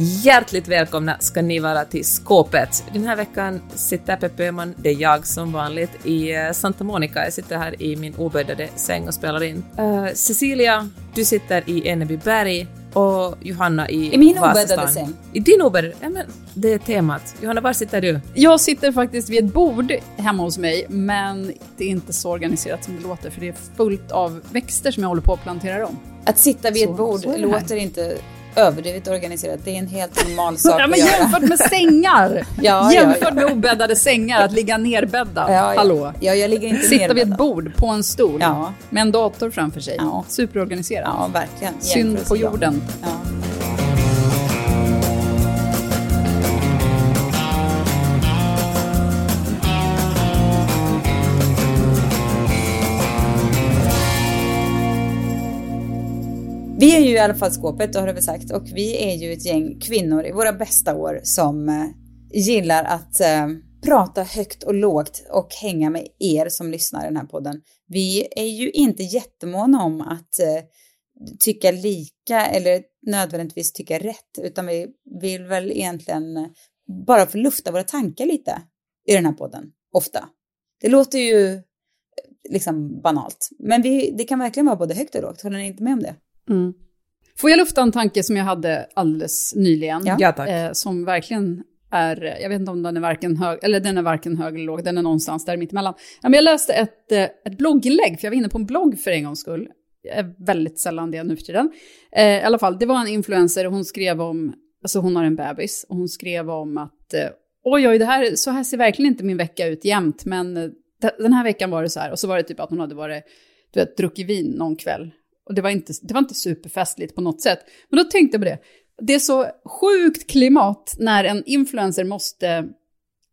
Hjärtligt välkomna ska ni vara till Skåpet. Den här veckan sitter Peppe Öhman, det är jag som vanligt, i eh, Santa Monica. Jag sitter här i min obäddade säng och spelar in. Uh, Cecilia, du sitter i Enebyberg och Johanna i I min obäddade säng? I din obäddade? Ja, men det är temat. Johanna, var sitter du? Jag sitter faktiskt vid ett bord hemma hos mig, men det är inte så organiserat som det låter, för det är fullt av växter som jag håller på att plantera om. Att sitta vid ett bord låter inte överdrivet organiserat. Det är en helt normal sak ja, men att Jämfört med sängar! ja, jämfört ja, ja. med obäddade sängar, att ligga nerbäddad. Ja, Hallå? Ja, jag ligger inte Sitta vid ett bord på en stol med en dator framför sig. Superorganiserat. Ja, verkligen. Synd på jorden. Vi är ju i alla fall skåpet, det har vi sagt, och vi är ju ett gäng kvinnor i våra bästa år som eh, gillar att eh, prata högt och lågt och hänga med er som lyssnar i den här podden. Vi är ju inte jättemåna om att eh, tycka lika eller nödvändigtvis tycka rätt, utan vi vill väl egentligen eh, bara få lufta våra tankar lite i den här podden, ofta. Det låter ju liksom banalt, men vi, det kan verkligen vara både högt och lågt, håller ni inte med om det? Mm. Får jag lufta en tanke som jag hade alldeles nyligen? Ja, tack. Eh, som verkligen är, jag vet inte om den är varken hög, eller den är varken hög eller låg, den är någonstans där mittemellan. Ja, men jag läste ett, eh, ett blogginlägg, för jag var inne på en blogg för en gångs skull. Är väldigt sällan det nu för tiden. Eh, I alla fall, det var en influencer och hon skrev om, alltså hon har en bebis, och hon skrev om att eh, oj, oj, det här, så här ser verkligen inte min vecka ut jämt, men eh, den här veckan var det så här. Och så var det typ att hon hade varit, du vet, druckit vin någon kväll och det var, inte, det var inte superfestligt på något sätt. Men då tänkte jag på det. Det är så sjukt klimat när en influencer måste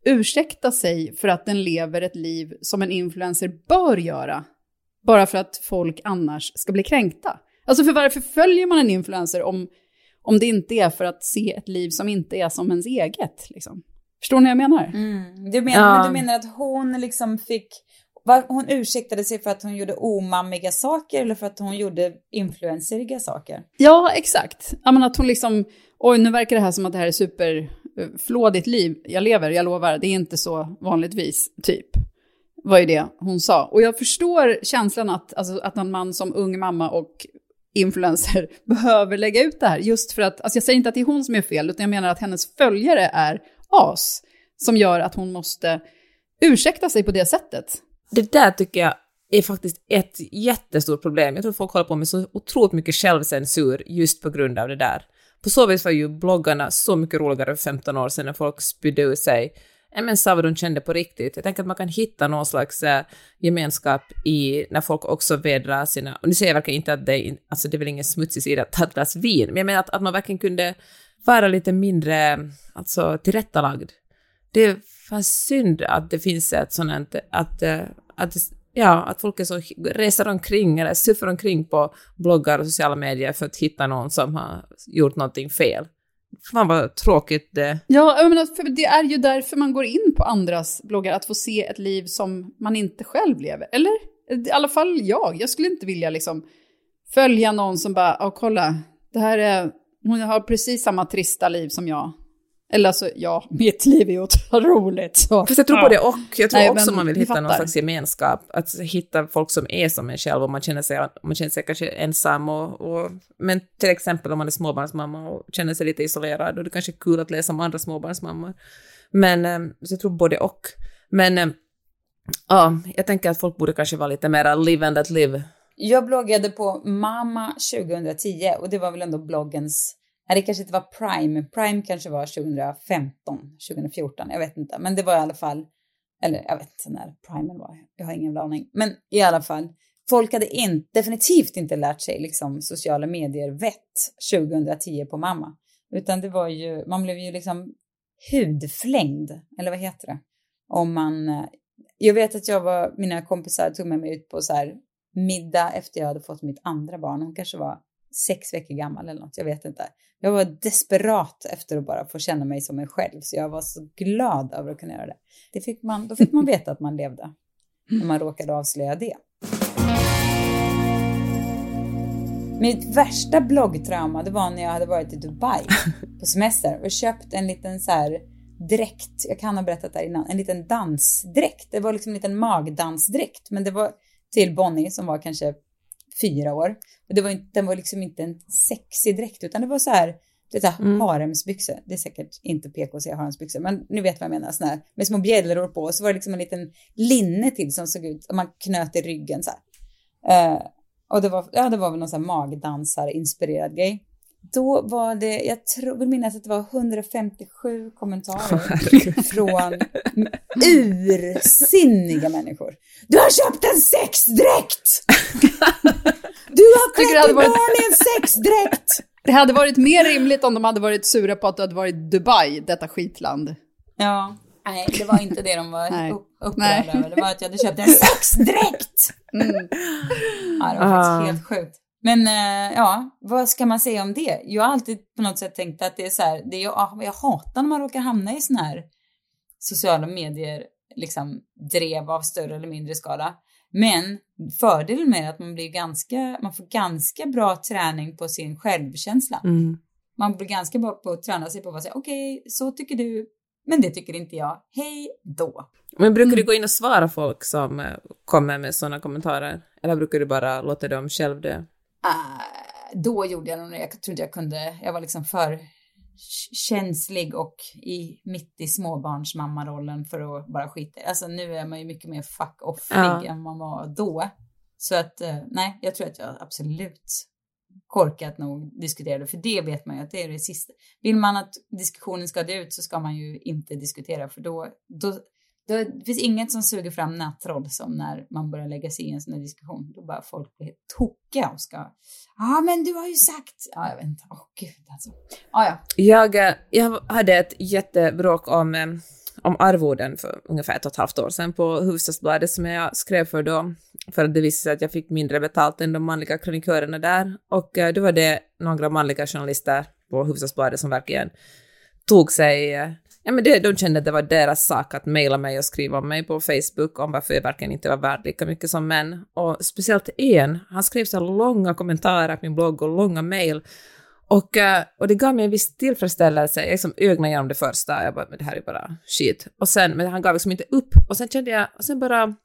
ursäkta sig för att den lever ett liv som en influencer bör göra. Bara för att folk annars ska bli kränkta. Alltså för varför följer man en influencer om, om det inte är för att se ett liv som inte är som ens eget? Liksom? Förstår ni vad jag menar? Mm. Du, menar ja. du menar att hon liksom fick var, hon ursäktade sig för att hon gjorde omammiga saker eller för att hon gjorde influenceriga saker? Ja, exakt. Jag menar, att hon liksom, oj nu verkar det här som att det här är superflådigt eh, liv jag lever, jag lovar, det är inte så vanligtvis, typ. Var ju det hon sa. Och jag förstår känslan att, alltså, att en man som ung mamma och influencer behöver lägga ut det här. Just för att, alltså jag säger inte att det är hon som är fel, utan jag menar att hennes följare är as. Som gör att hon måste ursäkta sig på det sättet. Det där tycker jag är faktiskt ett jättestort problem. Jag tror folk håller på med så otroligt mycket självcensur just på grund av det där. På så vis var ju bloggarna så mycket roligare för 15 år sedan när folk spydde ur sig men sa vad de kände på riktigt. Jag tänker att man kan hitta någon slags äh, gemenskap i när folk också vädrar sina, och nu säger jag verkligen inte att det är, alltså det är väl ingen smutsig sida att ta ett glas vin, men jag menar att, att man verkligen kunde vara lite mindre alltså, tillrättalagd. Det fan synd att det finns ett sånt, att, att att, ja, att folk är så, reser omkring eller surfar omkring på bloggar och sociala medier för att hitta någon som har gjort någonting fel. Fan vad tråkigt det Ja, jag menar, för det är ju därför man går in på andras bloggar, att få se ett liv som man inte själv lever. Eller? I alla fall jag. Jag skulle inte vilja liksom följa någon som bara, ja kolla, det här är, hon har precis samma trista liv som jag. Eller alltså, ja, mitt liv är otroligt. Så. Fast jag tror på det och. Jag tror Nej, också man vill hitta fattar. någon slags gemenskap. Att hitta folk som är som en själv och man känner sig, man känner sig kanske ensam. Och, och, men till exempel om man är småbarnsmamma och känner sig lite isolerad och det kanske är kul att läsa om andra småbarnsmammor. Men eh, så jag tror både och. Men eh, ja, jag tänker att folk borde kanske vara lite mer live and let live. Jag bloggade på Mama 2010 och det var väl ändå bloggens Nej, det kanske inte var Prime. Prime kanske var 2015, 2014, jag vet inte. Men det var i alla fall, eller jag vet inte när Prime var, jag har ingen aning. Men i alla fall, folk hade inte, definitivt inte lärt sig liksom, sociala medier-vett 2010 på mamma. Utan det var ju, man blev ju liksom hudflängd, eller vad heter det? Om man, eh, jag vet att jag var, mina kompisar tog med mig ut på så här middag efter jag hade fått mitt andra barn. Hon kanske var sex veckor gammal eller något, jag vet inte. Jag var desperat efter att bara få känna mig som mig själv, så jag var så glad över att kunna göra det. det fick man, då fick man veta att man levde, när man råkade avslöja det. Mitt värsta bloggtrauma det var när jag hade varit i Dubai på semester och köpt en liten så här dräkt. Jag kan ha berättat det här innan. En liten dansdräkt. Det var liksom en liten magdansdräkt. Men det var till Bonnie som var kanske fyra år. Och det var inte, den var liksom inte en sexig dräkt utan det var så här det är mm. haremsbyxor. Det är säkert inte PK att säga haremsbyxor, men ni vet vad jag menar. Såna här, med små bjällror på och så var det liksom en liten linne till som såg ut, och man knöt i ryggen så här. Uh, och det var, ja, det var väl någon sån här magdansar-inspirerad grej. Då var det, jag tror, vill minnas att det var 157 kommentarer från ursinniga människor. Du har köpt en sexdräkt! Du har klätt ditt barn i en sexdräkt! Det hade varit mer rimligt om de hade varit sura på att du hade varit i Dubai, detta skitland. Ja, nej, det var inte det de var upp, upprörda över. Det var att jag hade köpt en sexdräkt! Mm. Ja, det var faktiskt helt sjukt. Men äh, ja, vad ska man säga om det? Jag har alltid på något sätt tänkt att det är så här, det är, jag, jag hatar när man råkar hamna i såna här sociala medier, liksom drev av större eller mindre skala. Men fördelen med att man blir ganska, man får ganska bra träning på sin självkänsla. Mm. Man blir ganska bra på att träna sig på att säga okej, okay, så tycker du, men det tycker inte jag. Hej då. Men brukar mm. du gå in och svara folk som eh, kommer med sådana kommentarer? Eller brukar du bara låta dem själv det? Uh, då gjorde jag nog. Jag trodde jag kunde, jag var liksom för känslig och i, mitt i småbarnsmammarollen för att bara skita Alltså nu är man ju mycket mer fuck offig ja. än man var då. Så att eh, nej, jag tror att jag absolut korkat nog diskuterade, för det vet man ju att det är det sista. Vill man att diskussionen ska dö ut så ska man ju inte diskutera, för då, då det finns inget som suger fram nättroll som när man börjar lägga sig i en sån här diskussion. Då bara folk blir tokiga och ska, ja ah, men du har ju sagt, ja jag vet inte, åh oh, gud alltså. Ah, ja. jag, eh, jag hade ett jättebråk om, eh, om arvoden för ungefär ett och ett halvt år sedan på Hufvudstadsbladet som jag skrev för då, för att det visade sig att jag fick mindre betalt än de manliga krönikörerna där. Och eh, då var det några manliga journalister på Hufvudstadsbladet som verkligen tog sig Ja, men det, de kände att det var deras sak att mejla mig och skriva om mig på Facebook om varför jag verkligen inte var värd lika mycket som män. Och speciellt en, han skrev så långa kommentarer på min blogg och långa mejl. Och, eh, och det gav mig en viss tillfredsställelse. Jag liksom ögnade igenom det första, jag bara, men det här är bara shit. Och sen, men han gav liksom inte upp. Och sen kände jag, och sen bara,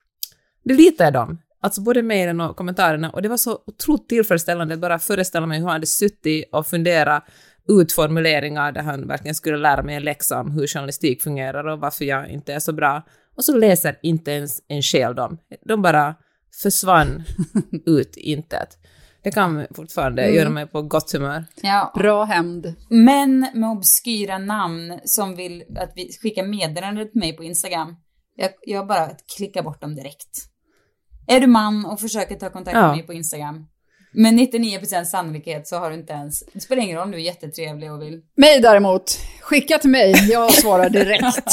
det litade jag dem. Alltså både mejlen och kommentarerna. Och det var så otroligt tillfredsställande att bara föreställa mig hur han hade suttit och funderat utformuleringar där han verkligen skulle lära mig en läxa om hur journalistik fungerar och varför jag inte är så bra. Och så läser inte ens en själ dem. De bara försvann ut intet. Det kan fortfarande mm. göra mig på gott humör. Ja. Bra hämnd. Män med obskyra namn som vill att vi skickar meddelande till mig på Instagram. Jag, jag bara klickar bort dem direkt. Är du man och försöker ta kontakt med mig på Instagram, med 99% sannolikhet så har du inte ens, det spelar ingen roll om du är jättetrevlig och vill. Mig däremot, skicka till mig, jag svarar direkt.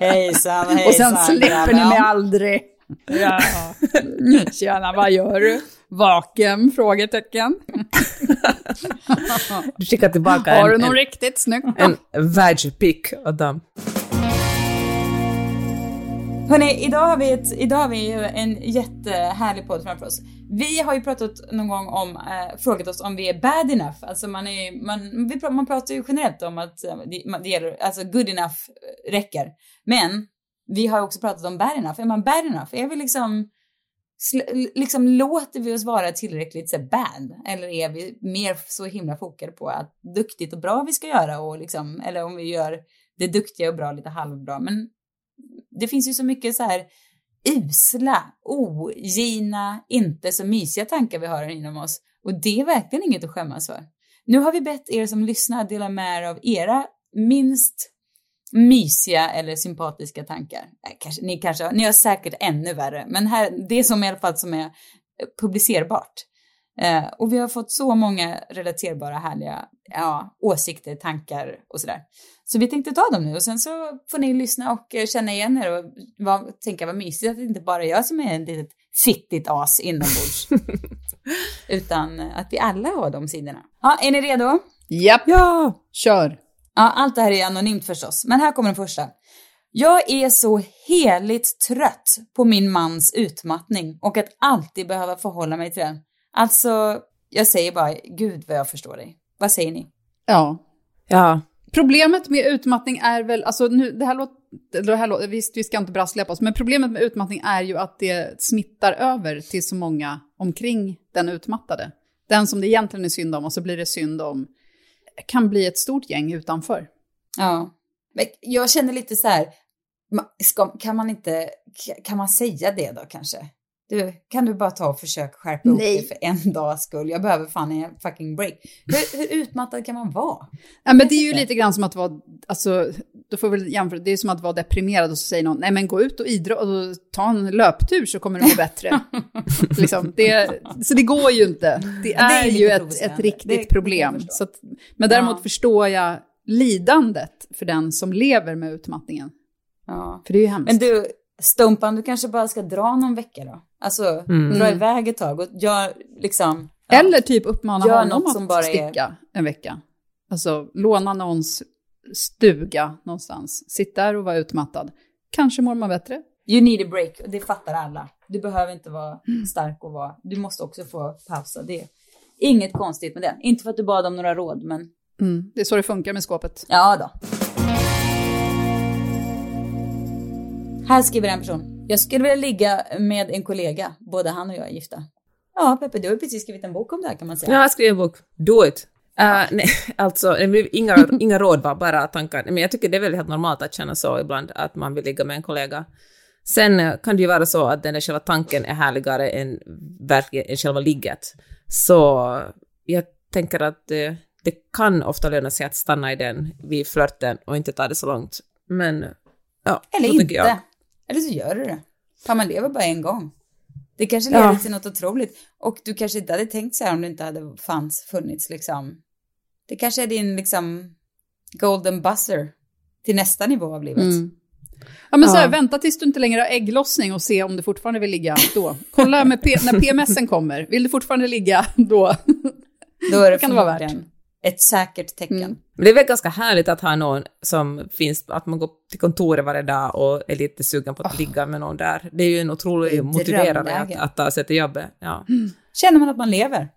hejsan, hejsan. Och sen släpper ni mig aldrig. Ja. Tjena, vad gör du? Vaken? Frågetecken. du skickar tillbaka Har du någon en, riktigt snyggt? En världspick av dem. Hörni, idag har vi, ett, idag har vi en jättehärlig podd framför oss. Vi har ju pratat någon gång om, eh, frågat oss om vi är bad enough. Alltså man är, man, vi, man pratar ju generellt om att eh, det, det gäller, alltså good enough eh, räcker. Men vi har också pratat om bad enough. Är man bad enough? Är vi liksom, liksom låter vi oss vara tillräckligt så bad? Eller är vi mer så himla fokade på att duktigt och bra vi ska göra och liksom, eller om vi gör det duktiga och bra lite halvbra. Men det finns ju så mycket så här usla, ogina, inte så mysiga tankar vi har inom oss. Och det är verkligen inget att skämmas för. Nu har vi bett er som lyssnar dela med er av era minst mysiga eller sympatiska tankar. Kanske, ni, kanske, ni har säkert ännu värre, men här, det som i alla fall som är publicerbart. Eh, och vi har fått så många relaterbara, härliga ja, åsikter, tankar och sådär. Så vi tänkte ta dem nu och sen så får ni lyssna och eh, känna igen er och var, tänka vad mysigt att det inte bara är jag som är ett litet fittigt as inombords. Utan att vi alla har de sidorna. Ja, är ni redo? Japp. Ja, kör. Ja, allt det här är anonymt förstås, men här kommer den första. Jag är så heligt trött på min mans utmattning och att alltid behöva förhålla mig till den. Alltså, jag säger bara, gud vad jag förstår dig. Vad säger ni? Ja. Ja. Problemet med utmattning är väl, alltså nu, det här låter, det här låter visst vi ska inte brasklappar oss, men problemet med utmattning är ju att det smittar över till så många omkring den utmattade. Den som det egentligen är synd om och så blir det synd om, kan bli ett stort gäng utanför. Ja. Men jag känner lite så här, ska, kan man inte, kan man säga det då kanske? Du, kan du bara ta och försöka skärpa upp dig för en dags skull? Jag behöver fan en fucking break. Hur, hur utmattad kan man vara? Ja, men det är ju lite grann som att vara, alltså, då får vi jämföra, det är som att vara deprimerad och så säger någon, nej men gå ut och idrotta och ta en löptur så kommer det må bättre. liksom, det, så det går ju inte. Det är, det är ju ett, ett riktigt problem. Att, men däremot ja. förstår jag lidandet för den som lever med utmattningen. Ja. För det är ju hemskt. Men du, Stumpan, du kanske bara ska dra någon vecka då? Alltså, mm. dra iväg ett tag och gör liksom... Ja, Eller typ uppmana gör honom att som bara sticka är... en vecka. Alltså, låna någons stuga någonstans. Sitt där och vara utmattad. Kanske mår man bättre. You need a break, det fattar alla. Du behöver inte vara mm. stark och vara... Du måste också få pausa. Det är inget konstigt med det. Inte för att du bad om några råd, men... Mm. Det är så det funkar med skåpet. Ja då. Här skriver en person. Jag skulle vilja ligga med en kollega. Både han och jag är gifta. Ja, Peppe, du har precis skrivit en bok om det här kan man säga. Ja, jag har skrivit en bok. Do it. Uh, nej, alltså, inga, inga råd var bara tankar. Men jag tycker det är väl helt normalt att känna så ibland, att man vill ligga med en kollega. Sen uh, kan det ju vara så att den där själva tanken är härligare än, än själva ligget. Så jag tänker att uh, det kan ofta löna sig att stanna i den vid flörten och inte ta det så långt. Men ja, Eller inte. Jag. Eller så gör du det. Fan, man lever bara en gång. Det kanske leder ja. till något otroligt. Och du kanske inte hade tänkt så här om det inte hade fanns, funnits liksom. Det kanske är din liksom golden buzzer till nästa nivå av livet. Mm. Ja men så här, vänta tills du inte längre har ägglossning och se om du fortfarande vill ligga då. Kolla med när PMSen kommer, vill du fortfarande ligga då? Då är det kan det vara värt ett säkert tecken. Mm. Men det är väl ganska härligt att ha någon som finns, att man går till kontoret varje dag och är lite sugen på att oh. ligga med någon där. Det är ju en otrolig motiverare att, att ta sig till jobbet. Ja. Mm. Känner man att man lever.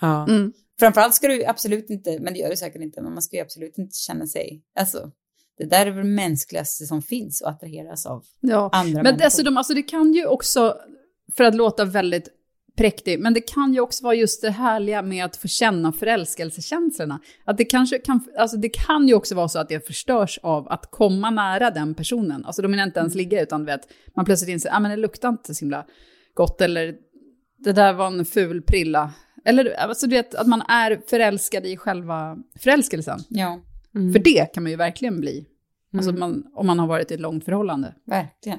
Ja. Mm. Framförallt ska du absolut inte, men det gör du säkert inte, men man ska ju absolut inte känna sig, alltså det där är väl det mänskligaste som finns att attraheras av ja. andra men människor. Dessutom, alltså det kan ju också, för att låta väldigt präktig. Men det kan ju också vara just det härliga med att få känna förälskelsekänslorna. Att det, kanske kan, alltså det kan ju också vara så att det förstörs av att komma nära den personen. Alltså då menar jag inte ens ligga, utan vet, man plötsligt inser att ah, det luktar inte så himla gott, eller det där var en ful prilla. Eller alltså du vet, att man är förälskad i själva förälskelsen. Ja. Mm. För det kan man ju verkligen bli. Alltså mm. man, om man har varit i ett långt förhållande. Verkligen.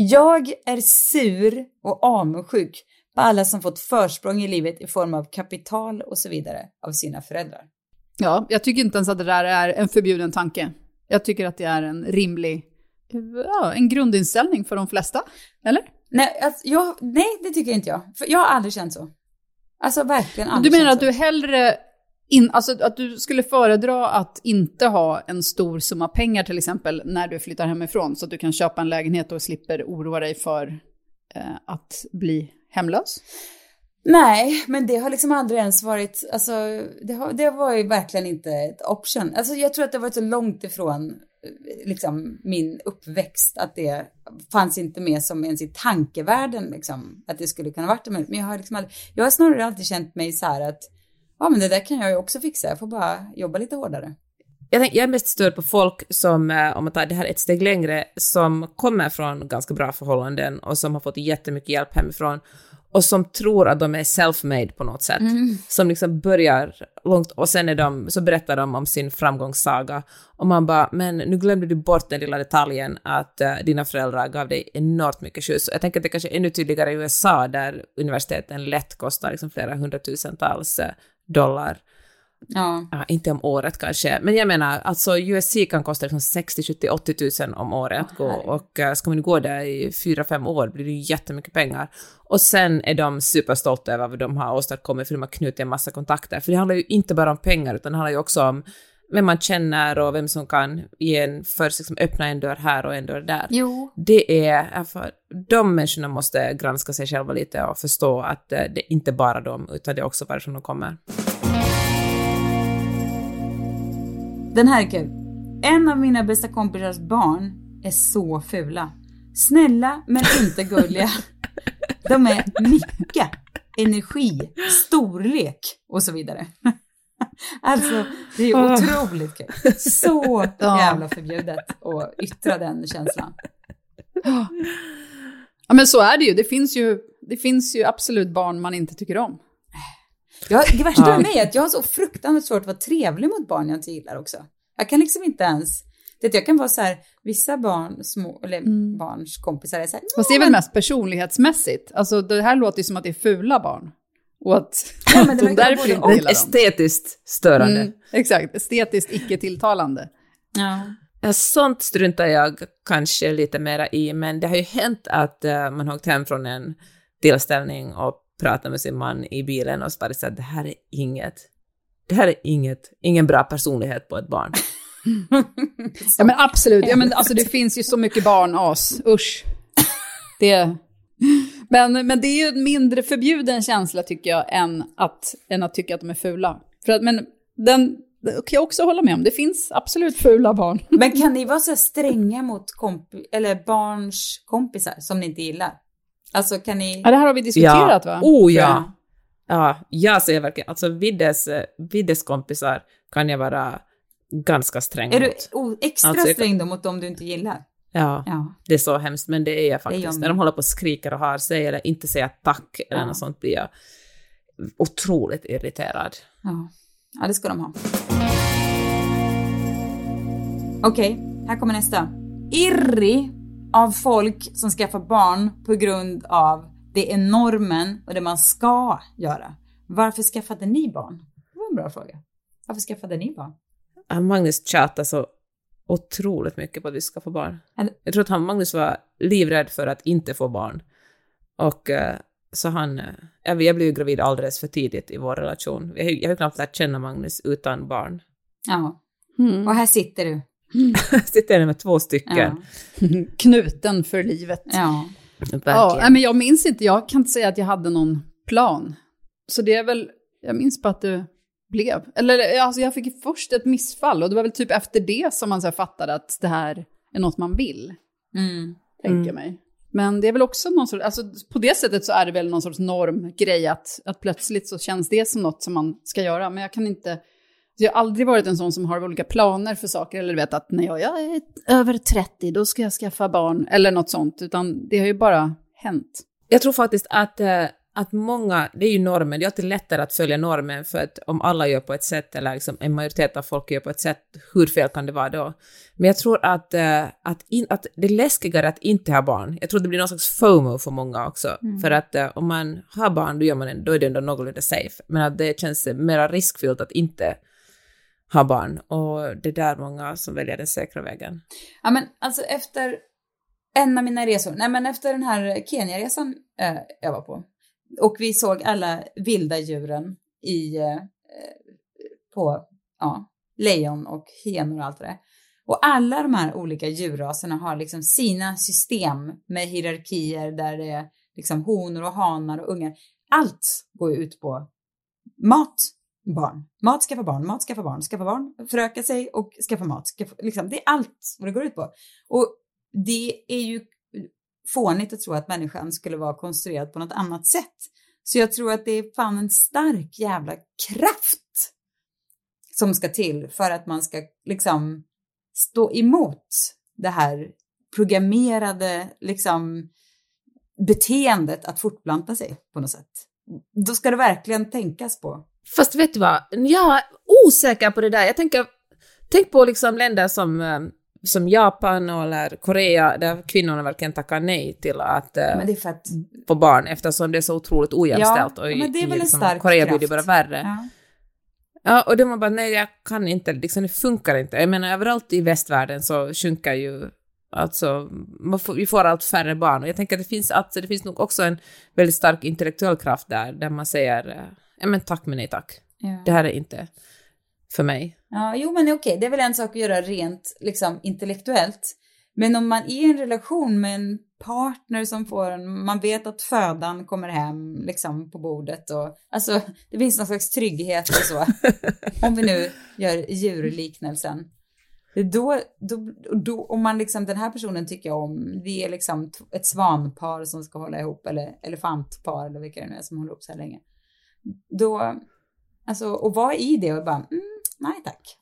Jag är sur och avundsjuk på alla som fått försprång i livet i form av kapital och så vidare av sina föräldrar. Ja, jag tycker inte ens att det där är en förbjuden tanke. Jag tycker att det är en rimlig, ja, en grundinställning för de flesta. Eller? Nej, alltså, jag, nej, det tycker inte jag. För jag har aldrig känt så. Alltså verkligen aldrig Du menar att så. du hellre in, alltså att du skulle föredra att inte ha en stor summa pengar till exempel när du flyttar hemifrån så att du kan köpa en lägenhet och slipper oroa dig för eh, att bli hemlös? Nej, men det har liksom aldrig ens varit, alltså det har, det var ju verkligen inte ett option. Alltså jag tror att det har varit så långt ifrån liksom min uppväxt att det fanns inte med som ens i tankevärlden liksom att det skulle kunna varit det. Men jag har liksom aldrig, jag har snarare alltid känt mig så här att ja men det där kan jag ju också fixa, jag får bara jobba lite hårdare. Jag, tänk, jag är mest störd på folk som, eh, om man tar det här ett steg längre, som kommer från ganska bra förhållanden och som har fått jättemycket hjälp hemifrån och som tror att de är self-made på något sätt. Mm. Som liksom börjar långt och sen är de, så berättar de om sin framgångssaga. Och man bara, men nu glömde du bort den lilla detaljen att uh, dina föräldrar gav dig enormt mycket skjuts. Jag tänker att det kanske är ännu tydligare i USA där universiteten lätt kostar liksom flera hundratusentals uh, dollar. Ja. Ja, inte om året kanske, men jag menar, alltså USC kan kosta liksom 60, 70, 80 tusen om året att gå och uh, ska man gå där i fyra, fem år blir det ju jättemycket pengar. Och sen är de superstolta över vad de har åstadkommit för de har knutit en massa kontakter. För det handlar ju inte bara om pengar utan det handlar ju också om vem man känner och vem som kan ge en först liksom öppna en dörr här och en dörr där. Jo. Det är, för de människorna måste granska sig själva lite och förstå att uh, det är inte bara de utan det är också varifrån de kommer. Den här är kul. En av mina bästa kompisars barn är så fula. Snälla men inte gulliga. De är mycket energi, storlek och så vidare. Alltså, det är otroligt kul. Så jävla förbjudet att yttra den känslan. Ja men så är det ju. Det finns ju, det finns ju absolut barn man inte tycker om. Jag, det värsta Ja. med mig är att jag har så fruktansvärt svårt att vara trevlig mot barn jag inte gillar också. Jag kan liksom inte ens, det, jag kan vara så här, vissa barn, små, eller barns kompisar är så här, Fast det är väl mest personlighetsmässigt. Alltså det här låter ju som att det är fula barn. Och att, Ja, men det de därför inte gillar. Estetiskt störande. Mm, exakt, estetiskt icke tilltalande. ja. Ja, sånt struntar jag kanske lite mera i, men det har ju hänt att eh, man har åkt hem från en tillställning och pratat med sin man i bilen och så bara sagt det här är inget, det här är inget, ingen bra personlighet på ett barn. Ja men absolut, ja, men, alltså, det finns ju så mycket barnas, usch. Det, men, men det är ju en mindre förbjuden känsla tycker jag än att, än att tycka att de är fula. För att, men den det kan jag också hålla med om, det finns absolut fula barn. Men kan ni vara så stränga mot komp- eller barns kompisar som ni inte gillar? Alltså kan ni... Ja, det här har vi diskuterat va? Oh ja! Ja, jag säger verkligen, alltså Viddes, eh, Viddes kompisar kan jag vara ganska sträng Är du mot. extra Alltså, sträng då mot dem du inte gillar? Ja, Ja. det är så hemskt, men det är jag jag faktiskt. med. När de håller på och skriker och har sig eller inte säger tack eller Ja. något sånt blir jag otroligt irriterad. Ja, ja det ska de ha. Okej, här kommer nästa. Irri av folk som skaffar barn på grund av det är normen och det man ska göra. Varför skaffade ni barn? Det var en bra fråga. Varför skaffade ni barn? Magnus tjatar så otroligt mycket på att vi ska få barn. Jag tror att han, Magnus var livrädd för att inte få barn. Och eh, så han, eh, jag, jag blev ju gravid alldeles för tidigt i vår relation. Jag, har ju- jag har ju knappt lärt känna Magnus utan barn. Ja, Mm. och här sitter du. Sitter jag med två stycken. Ja. Knuten för livet. ja. Verkligen. Ja, men jag minns inte, jag kan inte säga att jag hade någon plan. Så det är väl, jag minns bara att det blev. Eller alltså jag fick först ett missfall och det var väl typ efter det som man så här fattade att det här är något man vill, Mm. tänker jag mig. Men det är väl också någon sorts, alltså på det sättet så är det väl någon sorts normgrej att, att plötsligt så känns det som något som man ska göra. Men jag kan inte, jag har aldrig varit en sån som har olika planer för saker, eller vet att när jag, jag är över 30 då ska jag skaffa barn, eller något sånt, utan det har ju bara hänt. Jag tror faktiskt att, eh, att många, det är ju normen, det är alltid lättare att följa normen för att om alla gör på ett sätt eller liksom en majoritet av folk gör på ett sätt, hur fel kan det vara då? Men jag tror att, eh, att, in, att det är läskigare att inte ha barn. Jag tror det blir någon slags FOMO för många också. För att eh, om man har barn, då, gör man en, då är det ändå någorlunda safe. Men att det känns mer riskfyllt att inte ha barn. Och det är där många som väljer den säkra vägen. Ja men alltså efter en av mina resor, nej men efter den här Kenya-resan eh, jag var på och vi såg alla vilda djuren i, eh, på, ja, lejon och hyenor och allt det där. Och alla de här olika djurraserna har liksom sina system med hierarkier där det är liksom honor och hanar och ungar. Allt går ut på mat, barn. Mat, skaffa barn, mat, skaffa barn, skaffa barn, föröka sig och skaffa mat. Skaffa, liksom, det är allt vad det går ut på. Och det är ju fånigt att tro att människan skulle vara konstruerad på något annat sätt. Så jag tror att det är fan en stark jävla kraft som ska till för att man ska liksom stå emot det här programmerade, liksom, beteendet att fortplanta sig på något sätt. Då ska det verkligen tänkas på. Fast vet du vad, jag är osäker på det där. Jag tänker, tänk på liksom länder som, eh, som Japan eller Korea där kvinnorna verkligen tackar nej till att eh, att... få barn eftersom det är så otroligt ojämställt. Ja, och i, men det är väl en liksom, stark Korea blir det bara värre. Ja. Ja, och de var bara nej, jag kan inte, liksom, det funkar inte. Jag menar, överallt i västvärlden så sjunker ju, alltså, man får, vi får allt färre barn. Och jag tänker att det finns, alltså, det finns nog också en väldigt stark intellektuell kraft där, där man säger, eh, ja men tack men nej tack. Ja. Det här är inte för mig. Ja, jo men okej, det är väl en sak att göra rent liksom intellektuellt. Men om man är i en relation med en partner som får en, man vet att födan kommer hem liksom på bordet och alltså det finns någon slags trygghet och så. om vi nu gör djurliknelsen. Då, då, då, om man liksom, den här personen tycker jag om, vi är liksom ett svanpar som ska hålla ihop, eller elefantpar eller vilka det nu är som håller ihop så här länge. Då, alltså, och vara i det och bara, mm, nej tack.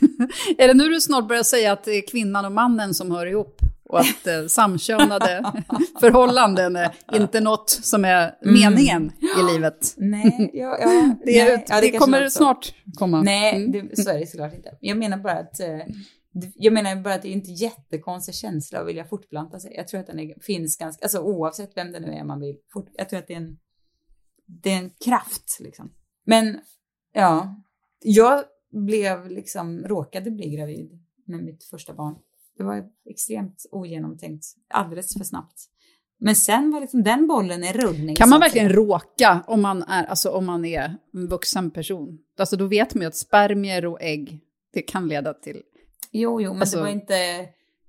Är det nu du snart börjar säga att det är kvinnan och mannen som hör ihop? Och att eh, samkönade förhållanden är inte något som är meningen i livet? Nej, ja, ja, Det, nej, ja, det, kanske kommer snart komma. Nej, Mm. det, så är det såklart inte. Jag menar bara att eh, det- jag menar bara att det är inte jättekonstig känsla att vilja fortplanta sig. Jag tror att den är, finns ganska, alltså oavsett vem det nu är man vill, fort, jag tror att det är en, det är en kraft liksom. Men ja, jag blev liksom, råkade bli gravid med mitt första barn. Det var extremt ogenomtänkt, alldeles för snabbt. Men sen var liksom den bollen i rullning. Kan man verkligen säga. råka om man, är, alltså om man är en vuxen person? Alltså då vet man ju att spermier och ägg, det kan leda till... Jo, jo, men Alltså- det var inte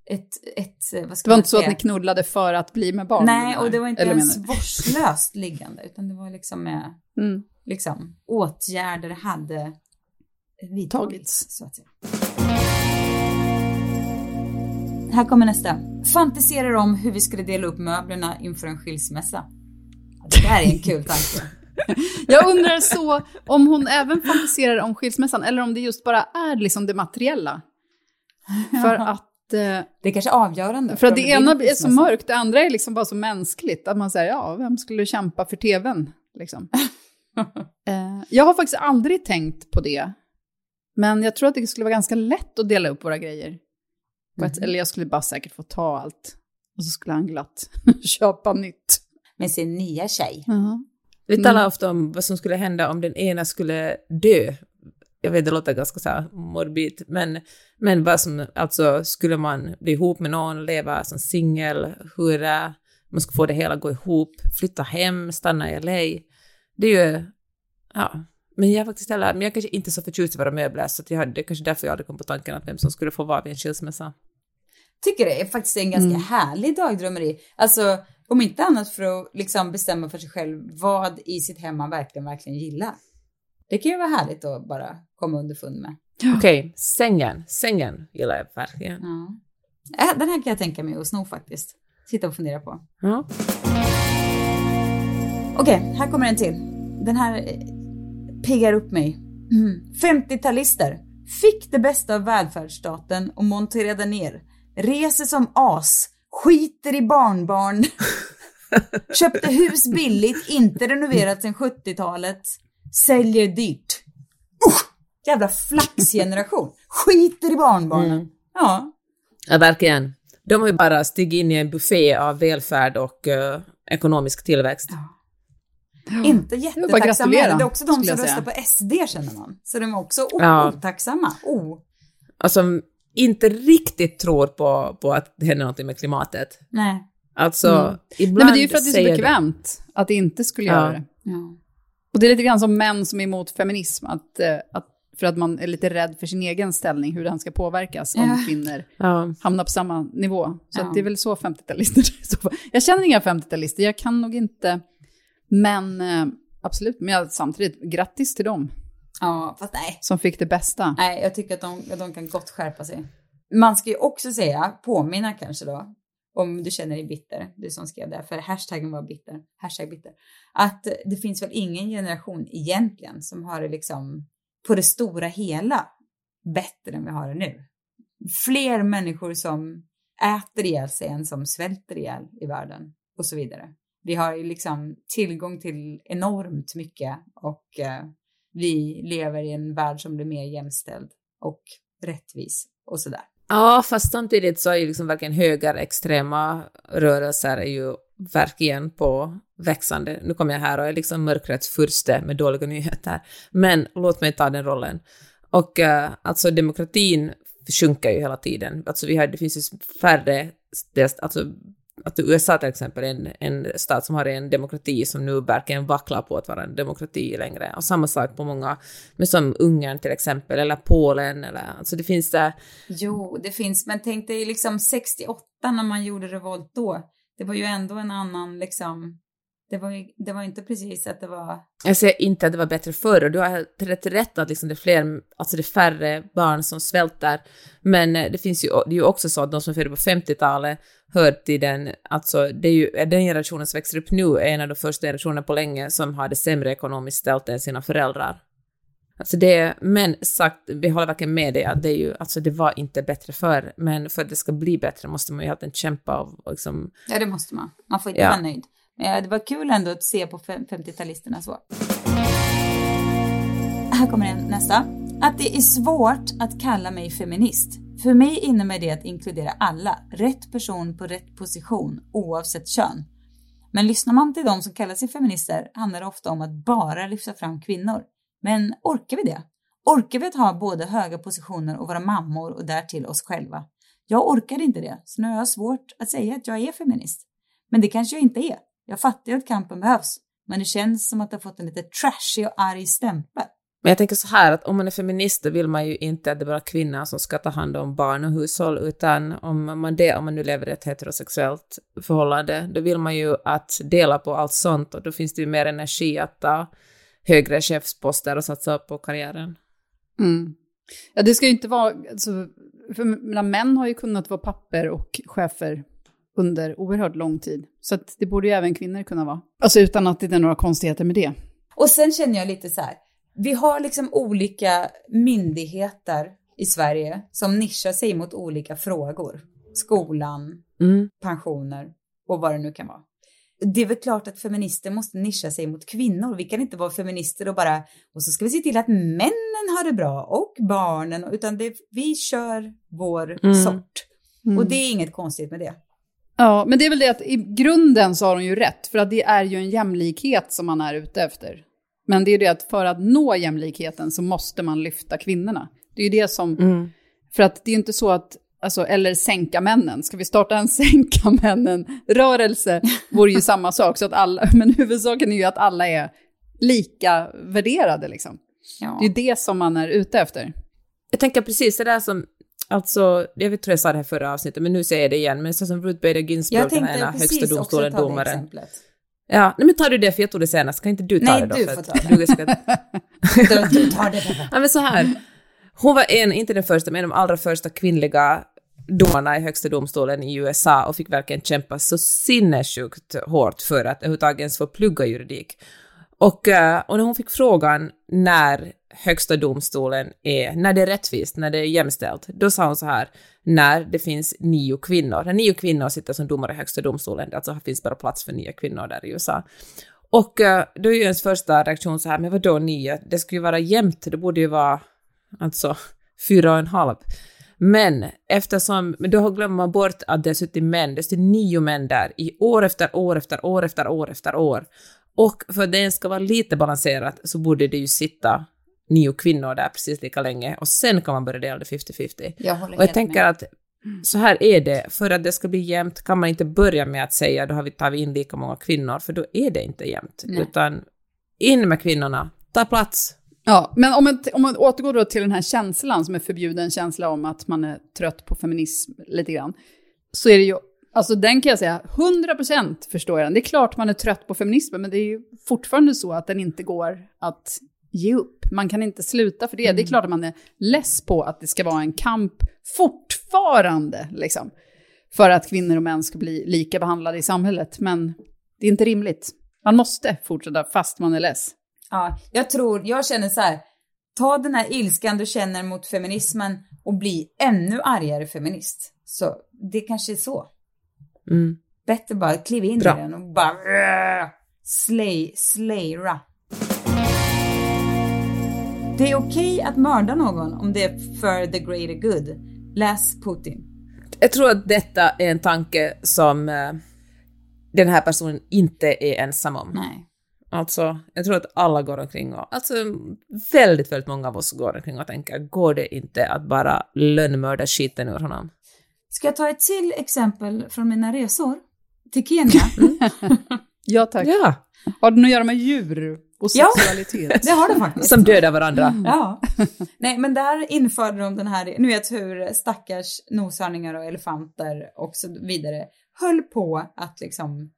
ett, ett vad ska Det var inte så att säga? ni knullade för att bli med barn? Nej, och det var inte ens vårdslöst liggande, utan det var liksom med? Mm. liksom, åtgärder hade vidtagits, så att säga. Här kommer nästa. Fantiserar om hur vi skulle dela upp möblerna inför en skilsmässa. Det där är en kul tanke. Jag undrar så om hon även fantiserar om skilsmässan eller om det just bara är liksom det materiella. För att, eh, Det är kanske avgörande. för att det ena en är så mörkt, det andra är liksom bara så mänskligt. Att man säger, ja, vem skulle kämpa för tvn? Liksom. Eh, jag har faktiskt aldrig tänkt på det. Men jag tror att det skulle vara ganska lätt att dela upp våra grejer. Ett, eller jag skulle bara säkert få ta allt. Och så skulle han glatt köpa nytt. Med sin nya tjej. Vi Mm. talar ofta om vad som skulle hända om den ena skulle dö. Jag vet, det låter ganska så här morbid, men, men vad som, alltså skulle man bli ihop med någon, leva som singel, hur är, man ska få det hela att gå ihop, flytta hem, stanna i LA. Det är ju, ja, men jag är faktiskt heller, men jag är kanske inte så förtjust i våra möbler, så att jag, det är kanske därför jag aldrig kom på tanken att vem som skulle få vara vid en skilsmässa. tycker det är faktiskt en ganska Mm. härlig dagdrömmeri. Alltså, om inte annat för att liksom bestämma för sig själv vad i sitt hem man verkligen, verkligen gillar. Det kan ju vara härligt att bara komma underfund med. Okej, sängen, sängen gillar jag verkligen. Ja. Äh, Den här kan jag tänka mig att sno faktiskt. Sitta och fundera på. Ja. Okej, här kommer en till. Den här piggar upp mig. Mm. 50-talister. Fick det bästa av välfärdsstaten och monterade ner. Reser som as. Skiter i barnbarn. Köpte hus billigt, inte renoverat sedan 70-talet. Säljer dyrt. Usch! Jävla flaxgeneration. Skiter i barnbarnen. Mm. Ja. Ja, verkligen. De har ju bara stigit in i en buffé av välfärd och eh, ekonomisk tillväxt. Inte bara jättetacksamma. Det är också de som röstar på SD känner man. Så de är också Ja. otacksamma. Oh. Alltså, inte riktigt tror på, på att det händer någonting med klimatet. Nej. Alltså, Mm. ibland Nej, men det är ju för att det är så bekvämt att det inte skulle Ja. göra det. Ja. Och det är lite grann som män som är emot feminism, att, eh, att, för att man är lite rädd för sin egen ställning, hur den ska påverkas om Ja. kvinnor Ja. hamnar på samma nivå. Så Ja. att det är väl så 50-talister i så fall. Jag känner inga 50-talister, jag kan nog inte, men eh, absolut, men jag, samtidigt, grattis till dem ja, fast nej. som fick det bästa. Nej, jag tycker att de, att de kan gott skärpa sig. Man ska ju också säga, påminna kanske då, om du känner dig bitter, du som skrev det, för hashtaggen var bitter, hashtag bitter, att det finns väl ingen generation egentligen som har det liksom på det stora hela bättre än vi har det nu. Fler människor som äter ihjäl sig än som svälter ihjäl i världen. och så vidare. Vi har ju liksom tillgång till enormt mycket och eh, vi lever i en värld som blir mer jämställd och rättvis och sådär. Ja, fast samtidigt så är ju liksom verkligen högerextrema rörelser är ju verkligen på växande. Nu kommer jag här och är liksom mörkrets furste med dåliga nyheter, men låt mig ta den rollen. Och eh, alltså demokratin sjunker ju hela tiden. Alltså vi har, det finns ju färre, alltså att USA till exempel är en, en stat som har en demokrati som nu verkligen vacklar på att vara en demokrati längre. Och samma sak på många, men som Ungern till exempel, eller Polen, eller alltså det finns där. Jo, det finns, men tänk dig liksom 68 när man gjorde revolt då. Det var ju ändå en annan liksom det var, ju, det var inte precis att det var... Jag säger inte att det var bättre förr, och du har rätt rätt att liksom det, är fler, alltså det är färre barn som svälter. Men eh, det finns ju, det är ju också så att de som föddes på 50-talet hör till den, alltså det är ju den generationen som växer upp nu är en av de första generationerna på länge som har det sämre ekonomiskt ställt än sina föräldrar. Alltså det, men sagt, vi håller verkligen med dig att det är ju, alltså det var inte bättre förr, men för att det ska bli bättre måste man ju alltid kämpa och liksom... Ja, det måste man. Man får inte ja. vara nöjd. Men det var kul ändå att se på 50-talisterna så. Här kommer en nästa. Att det är svårt att kalla mig feminist. För mig innebär det att inkludera alla, rätt person på rätt position, oavsett kön. Men lyssnar man till de som kallar sig feminister handlar det ofta om att bara lyfta fram kvinnor. Men orkar vi det? Orkar vi att ha både höga positioner och våra mammor och därtill oss själva? Jag orkar inte det, så nu har jag svårt att säga att jag är feminist. Men det kanske jag inte är. Jag fattar ju att kampen behövs, men det känns som att det har fått en lite trashig och arg stämpel. Men jag tänker så här att om man är feminist då vill man ju inte att det är bara kvinnor som ska ta hand om barn och hushåll, utan om man, det, om man nu lever i ett heterosexuellt förhållande, då vill man ju att dela på allt sånt och då finns det ju mer energi att ta högre chefsposter och satsa på karriären. Mm. Ja, det ska ju inte vara, alltså, för män har ju kunnat vara papper och chefer under oerhört lång tid. Så det borde ju även kvinnor kunna vara. Alltså utan att det är några konstigheter med det. Och sen känner jag lite så här, vi har liksom olika myndigheter i Sverige som nischar sig mot olika frågor. Skolan, mm. pensioner och vad det nu kan vara. Det är väl klart att feminister måste nischa sig mot kvinnor. Vi kan inte vara feminister och bara, och så ska vi se till att männen har det bra och barnen, utan det, vi kör vår mm. sort. Mm. Och det är inget konstigt med det. Ja, men det är väl det att i grunden så har hon ju rätt, för att det är ju en jämlikhet som man är ute efter. Men det är ju det att för att nå jämlikheten så måste man lyfta kvinnorna. Det är ju det som, mm. för att det är ju inte så att, alltså, eller sänka männen. Ska vi starta en sänka männen-rörelse vore ju samma sak. Så att alla, men huvudsaken är ju att alla är lika värderade liksom. Ja. Det är det som man är ute efter. Jag tänker precis det där som Alltså, jag vet, tror jag sa det här förra avsnittet, men nu säger jag det igen, men så som Ruth Bader Ginsburg, den här högsta domstolen domaren. Ja, nej men tar du det för jag tog det senast, kan inte du ta nej, det då? Nej, du får ta det. Du, ska... du tar det. ja, men så här, hon var en, inte den första, men en av de allra första kvinnliga domarna i högsta domstolen i USA och fick verkligen kämpa så sinnessjukt hårt för att överhuvudtaget ens få plugga juridik. Och, eh, och när hon fick frågan när högsta domstolen är, när det är rättvist, när det är jämställt, då sa hon så här, när det finns nio kvinnor, när nio kvinnor sitter som domare i högsta domstolen, alltså finns bara plats för nio kvinnor där i USA. Och eh, då är ju ens första reaktion så här, men vadå nio? Det skulle ju vara jämnt, det borde ju vara alltså fyra och en halv. Men eftersom, men då glömmer man bort att det har suttit män, det är nio män där i år efter år efter år efter år efter år. Och för att det ska vara lite balanserat så borde det ju sitta nio kvinnor där precis lika länge och sen kan man börja dela det 50-50. Jag och jag tänker med. att så här är det, för att det ska bli jämnt kan man inte börja med att säga då har vi tagit in lika många kvinnor, för då är det inte jämnt. Nej. Utan in med kvinnorna, ta plats. Ja, men om man, om man återgår då till den här känslan som är förbjuden känsla om att man är trött på feminism lite grann, så är det ju Alltså den kan jag säga, 100% förstår jag den. Det är klart man är trött på feminismen, men det är ju fortfarande så att den inte går att ge upp. Man kan inte sluta för det. Mm. Det är mm. klart att man är less på att det ska vara en kamp fortfarande, liksom, för att kvinnor och män ska bli lika behandlade i samhället. Men det är inte rimligt. Man måste fortsätta fast man är less. Ja, jag tror, jag känner så här, ta den här ilskan du känner mot feminismen och bli ännu argare feminist. Så det kanske är så. Mm. Bättre bara kliv in Bra. i den och bara uh, slay, slayra. Det är okej att mörda någon om det är för the greater good. Läs Putin. Jag tror att detta är en tanke som eh, den här personen inte är ensam om. Nej. Alltså, jag tror att alla går omkring och, alltså väldigt, väldigt många av oss går omkring och tänker, går det inte att bara lönnmörda skiten ur honom? Ska jag ta ett till exempel från mina resor till Kenya? Ja, tack. Ja, Har det något att göra med djur och Ja. sexualitet? Det har det faktiskt. som dödar varandra. Ja. Nej, men där införde de den här, nu vet hur stackars noshörningar och elefanter och så vidare höll på att liksom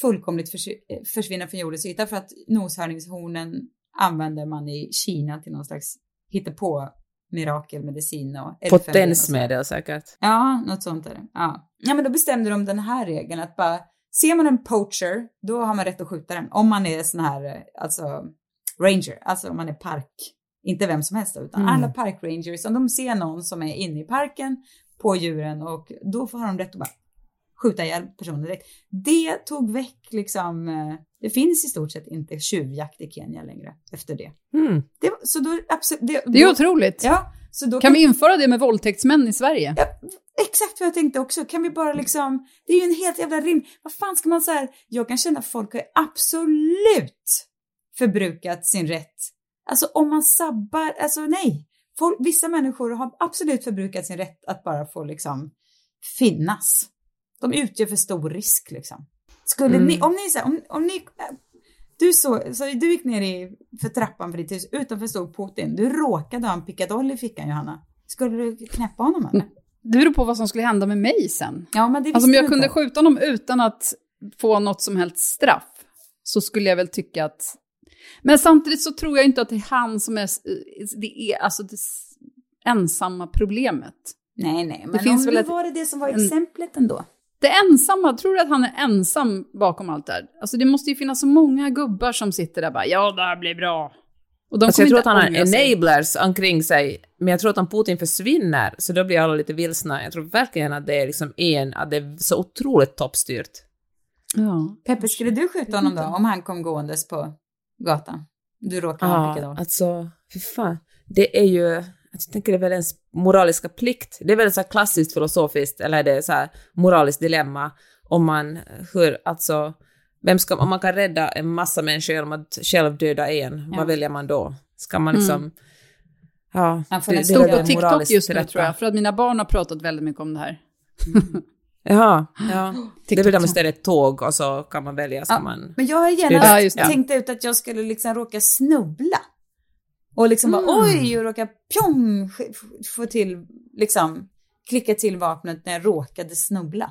fullkomligt förs- försvinna från jordens yta för att noshörningshornen använder man i Kina till någon slags hittepå mirakelmedicin och. Potensmedel säkert. Ja, något sånt är det. Ja. ja, men då bestämde de den här regeln att bara ser man en poacher, då har man rätt att skjuta den. Om man är sån här, eh, alltså ranger, alltså om man är park, inte vem som helst utan Mm. alla parkrangers, om de ser någon som är inne i parken på djuren och då får de rätt att bara skjuta ihjäl personen direkt. Det tog väck liksom, eh, det finns i stort sett inte tjuvjakt i Kenya längre efter det. Mm. det så då, absolut, det, Det är då, otroligt. Ja, så då Kan vi införa det med våldtäktsmän i Sverige? Ja, exakt vad jag tänkte också. Kan vi bara liksom, det är ju en helt jävla rim. Vad fan ska man säga? Jag kan känna att folk har absolut förbrukat sin rätt. Alltså om man sabbar, alltså nej. Folk, vissa människor har absolut förbrukat sin rätt att bara få liksom finnas. De utgör för stor risk liksom. Skulle Mm. ni, om ni, så här, om, om ni, du så, så du gick ner i, för trappan för ditt hus, utanför stod Putin. Du råkade ha en pickadoll i fickan Johanna. Skulle du knäppa honom eller? Det beror på vad som skulle hända med mig sen. Ja, men det Alltså om jag kunde skjuta honom utan att få något som helst straff så skulle jag väl tycka att... Men samtidigt så tror jag inte att det är han som är det, är, alltså det ensamma problemet. Nej, nej, men finns om väl det ett- var det det som var exemplet ändå. Det ensamma, tror du att han är ensam bakom allt det här? Alltså det måste ju finnas så många gubbar som sitter där bara ja det här blir bra. Och de Alltså jag tror att han har ångra sig. enablers omkring sig, men jag tror att om Putin försvinner så då blir alla lite vilsna. Jag tror verkligen att det är liksom en, att det är så otroligt toppstyrt. Ja. Peppe, skulle du skjuta honom då om han kom gåendes på gatan? Du råkar ha Ja, alltså, fy fan. Det är ju, jag tänker det är väl ens moraliska plikt. Det är väl så här klassiskt filosofiskt, eller det är så här moraliskt dilemma om man, hur, alltså, vem ska, om man kan rädda en massa människor genom att själv döda en, Ja. vad väljer man då? Ska man liksom, ja, Han får det, det Stod på TikTok just nu tror jag, för att mina barn har pratat väldigt mycket om det här. Jaha, ja. Det TikTok. där man ställer ett tåg och så kan man välja, ska Ja, man... Men jag har Det är gärna det. Ja, det. tänkt ut att jag skulle liksom råka snubbla. Och liksom Mm. bara oj, och råka pjong, få till, liksom, klicka till vapnet när jag råkade snubbla.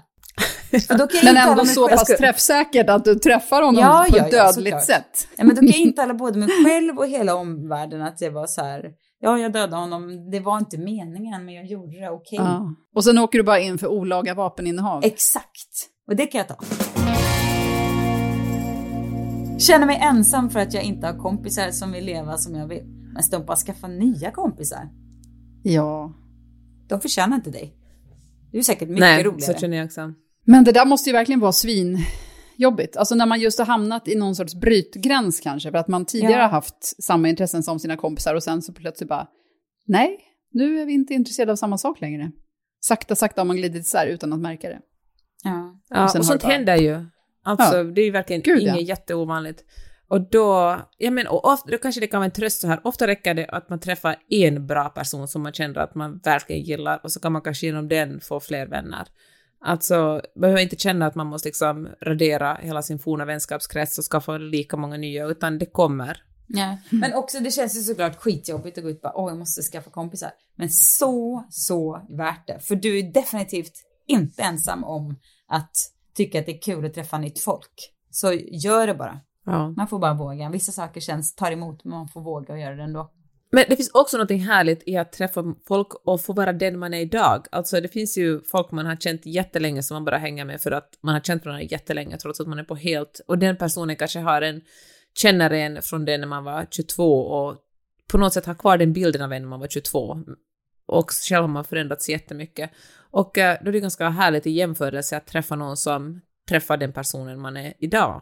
Men ändå så själv- pass träffsäkert att du träffar honom Ja, på ja, ett ja, dödligt såklart. sätt. Ja, men då kan jag intala både mig själv och hela omvärlden att det var så här, ja, jag dödade honom, det var inte meningen, men jag gjorde det, okej. Ja. Och sen åker du bara in för olaga vapeninnehav. Exakt. Och det kan jag ta. Känner mig ensam för att jag inte har kompisar som vill leva som jag vill. Men Stumpa, skaffa nya kompisar. Ja. De förtjänar inte dig. Du är säkert mycket Nej, roligare. så känner jag också. Men det där måste ju verkligen vara svinjobbigt. Alltså när man just har hamnat i någon sorts brytgräns kanske, för att man tidigare Ja. har haft samma intressen som sina kompisar och sen så plötsligt bara, nej, nu är vi inte intresserade av samma sak längre. Sakta, sakta har man glidit isär utan att märka det. Ja. Ja, Och sen och sånt det bara- händer ju. Alltså, Ja. det är ju verkligen Gud, inget ja. jätteovanligt. Och då, ja men, och ofta, då kanske det kan vara en tröst så här, ofta räcker det att man träffar en bra person som man känner att man verkligen gillar och så kan man kanske genom den få fler vänner. Alltså, behöver inte känna att man måste liksom radera hela sin forna vänskapskrets och skaffa lika många nya, utan det kommer. Ja. Men också, det känns ju såklart skitjobbigt att gå ut och bara, åh, jag måste skaffa kompisar. Men så, så värt det. För du är definitivt inte ensam om att tycka att det är kul att träffa nytt folk. Så gör det bara. Ja. Man får bara våga. Vissa saker känns, tar emot, men man får våga och göra det ändå. Men det finns också något härligt i att träffa folk och få vara den man är idag. Alltså det finns ju folk man har känt jättelänge som man bara hänger med för att man har känt varandra jättelänge trots att man är på helt... Och den personen kanske har en... Känner en från det när man var 22 och på något sätt har kvar den bilden av en när man var 22. Och själv har man förändrats jättemycket. Och eh, då är det ganska härligt i jämförelse att träffa någon som träffa den personen man är idag.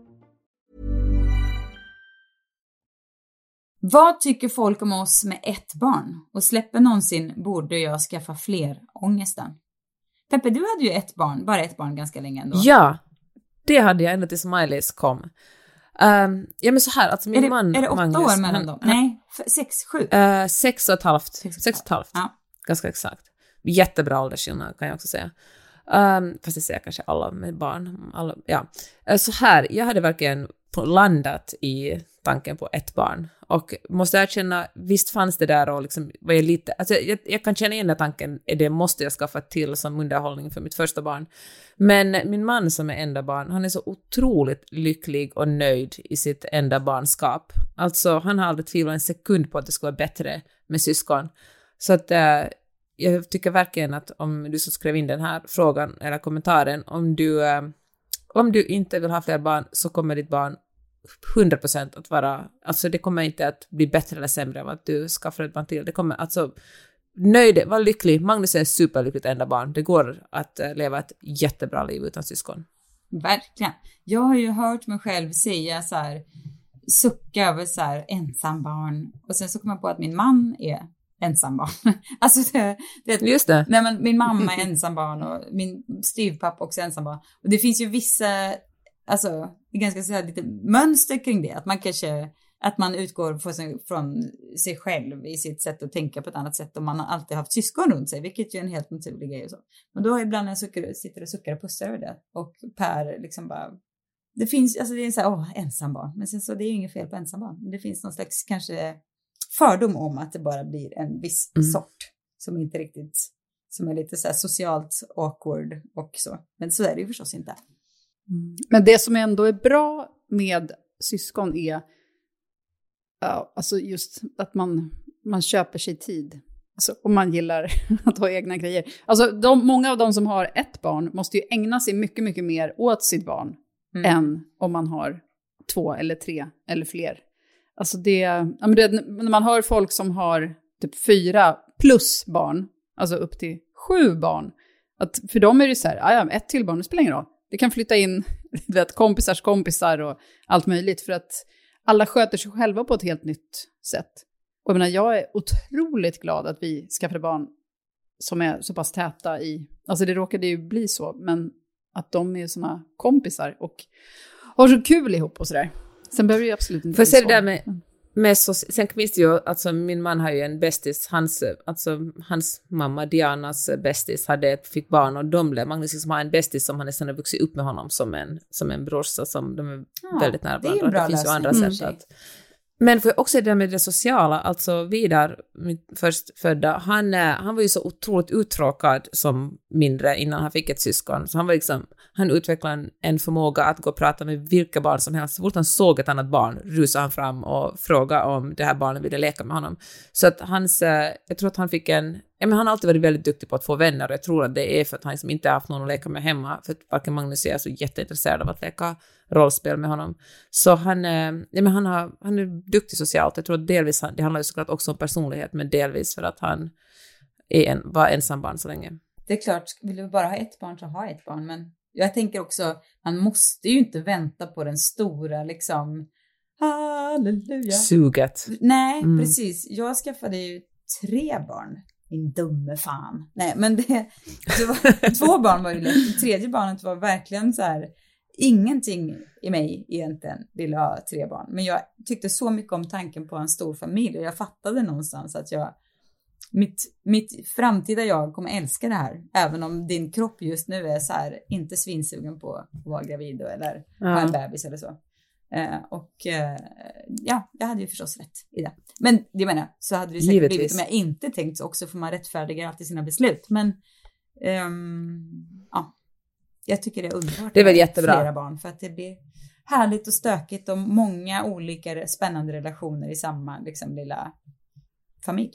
Vad tycker folk om oss med ett barn? Och släpper någonsin borde jag skaffa fler ångesten? Peppe, du hade ju ett barn, bara ett barn ganska länge ändå. Ja, det hade jag ända tills Miley's kom. Um, ja men så här, alltså min är det, man Är det åtta Magnus, år mellan dem? Nej, sex, sju? Eh, sex och ett halvt. Sex och ett Sex och ett halvt. Ja. Ganska exakt. Jättebra åldersskillnad kan jag också säga. Um, fast det säger kanske alla med barn. Alla, ja. Eh, Så här, jag hade verkligen landat i tanken på ett barn. Och måste erkänna, visst fanns det där och liksom var jag lite, alltså jag, jag kan känna igen den tanken, det måste jag skaffa till som underhållning för mitt första barn. Men min man som är enda barn, han är så otroligt lycklig och nöjd i sitt enda barnskap. Alltså han har aldrig tvivlat en sekund på att det skulle vara bättre med syskon. Så att äh, jag tycker verkligen att om du som skrev in den här frågan eller kommentaren, om du, äh, om du inte vill ha fler barn så kommer ditt barn 100% att vara, alltså det kommer inte att bli bättre eller sämre av att du skaffar ett barn till. Det kommer alltså, nöjd, var lycklig. Magnus är superlyckligt enda barn. Det går att eh, leva ett jättebra liv utan syskon. Verkligen. Jag har ju hört mig själv säga så här, sucka över så här ensam barn och sen så kom jag på att min man är ensam barn. alltså det, det, Just det. Nej men min mamma är ensam barn och min styvpappa också är ensam barn. Och det finns ju vissa, alltså ganska så här lite mönster kring det, att man kanske, att man utgår från sig, från sig själv i sitt sätt att tänka på ett annat sätt om man har alltid haft syskon runt sig, vilket ju är en helt naturlig grej och så. Men då ibland när jag suckar, sitter och suckar och pussar över det och Per liksom bara det finns, alltså det är så här, åh, ensambarn. Men sen så, det är ju inget fel på ensambarn. Det finns någon slags kanske fördom om att det bara blir en viss Mm. sort som inte riktigt, som är lite så här socialt awkward och så. Men så är det ju förstås inte. Men det som ändå är bra med syskon är ja, alltså just att man, man köper sig tid. Alltså, om man gillar att ha egna grejer. Alltså, de, många av de som har ett barn måste ju ägna sig mycket, mycket mer åt sitt barn Mm. än om man har två eller tre eller fler. Alltså det, ja, det, när man hör folk som har typ fyra plus barn, alltså upp till sju barn, att för dem är det så här, "Ah, ja, ett till barn, det spelar ingen roll. Det kan flytta in du vet, kompisars kompisar och allt möjligt för att alla sköter sig själva på ett helt nytt sätt. Och jag menar, jag är otroligt glad att vi skaffade barn som är så pass täta i, alltså det råkade ju bli så, men att de är såna kompisar och har så kul ihop och sådär. Sen behöver det ju absolut inte Får så. det där med, med så, sen det ju, alltså min man har ju en bästis, hans, alltså hans mamma Dianas bästis hade ett, fick barn och de blev, Magnus liksom har en bästis som han nästan har vuxit upp med honom som en, som en brorsa som de är Ja, väldigt nära det är varandra. en bra Det finns ju andra sätt sig. att men för också det där med det sociala, alltså Vidar, min förstfödda, han, eh, han var ju så otroligt uttråkad som mindre innan han fick ett syskon. Så han var liksom, han utvecklade en, en förmåga att gå och prata med vilka barn som helst. Så fort han såg ett annat barn rusade han fram och frågade om det här barnet ville leka med honom. Så att hans, eh, jag tror att han fick en, ja men han har alltid varit väldigt duktig på att få vänner och jag tror att det är för att han liksom inte har haft någon att leka med hemma, för att varken Magnus och jag är så jätteintresserad av att leka rollspel med honom. Så han, eh, ja, men han, har, han är duktig socialt. Jag tror att delvis, han- det handlar ju såklart också om personlighet, men delvis för att han är en, var ensambarn så länge. Det är klart, vill du bara ha ett barn så ha ett barn. Men jag tänker också, man måste ju inte vänta på den stora liksom, Halleluja. Suget. Nej, Mm. precis. Jag skaffade ju tre barn. Min dumme fan. Nej, men det, det var, två barn var ju lätt. Det tredje barnet var verkligen så här, ingenting i mig egentligen ville ha tre barn. Men jag tyckte så mycket om tanken på en stor familj och jag fattade någonstans att jag, mitt, mitt framtida jag kommer älska det här. Även om din kropp just nu är så här, inte svinsugen på att vara gravid eller ha en Ja. bebis eller så. Eh, och eh, ja, jag hade ju förstås rätt i det. Men jag menar, så hade det säkert Givetvis. blivit om jag inte tänkt så också, för man rättfärdigar alltid sina beslut. Men ehm, ja, jag tycker det är underbart. Det är väl jättebra. Flera barn, för att det blir härligt och stökigt och många olika spännande relationer i samma liksom, lilla familj.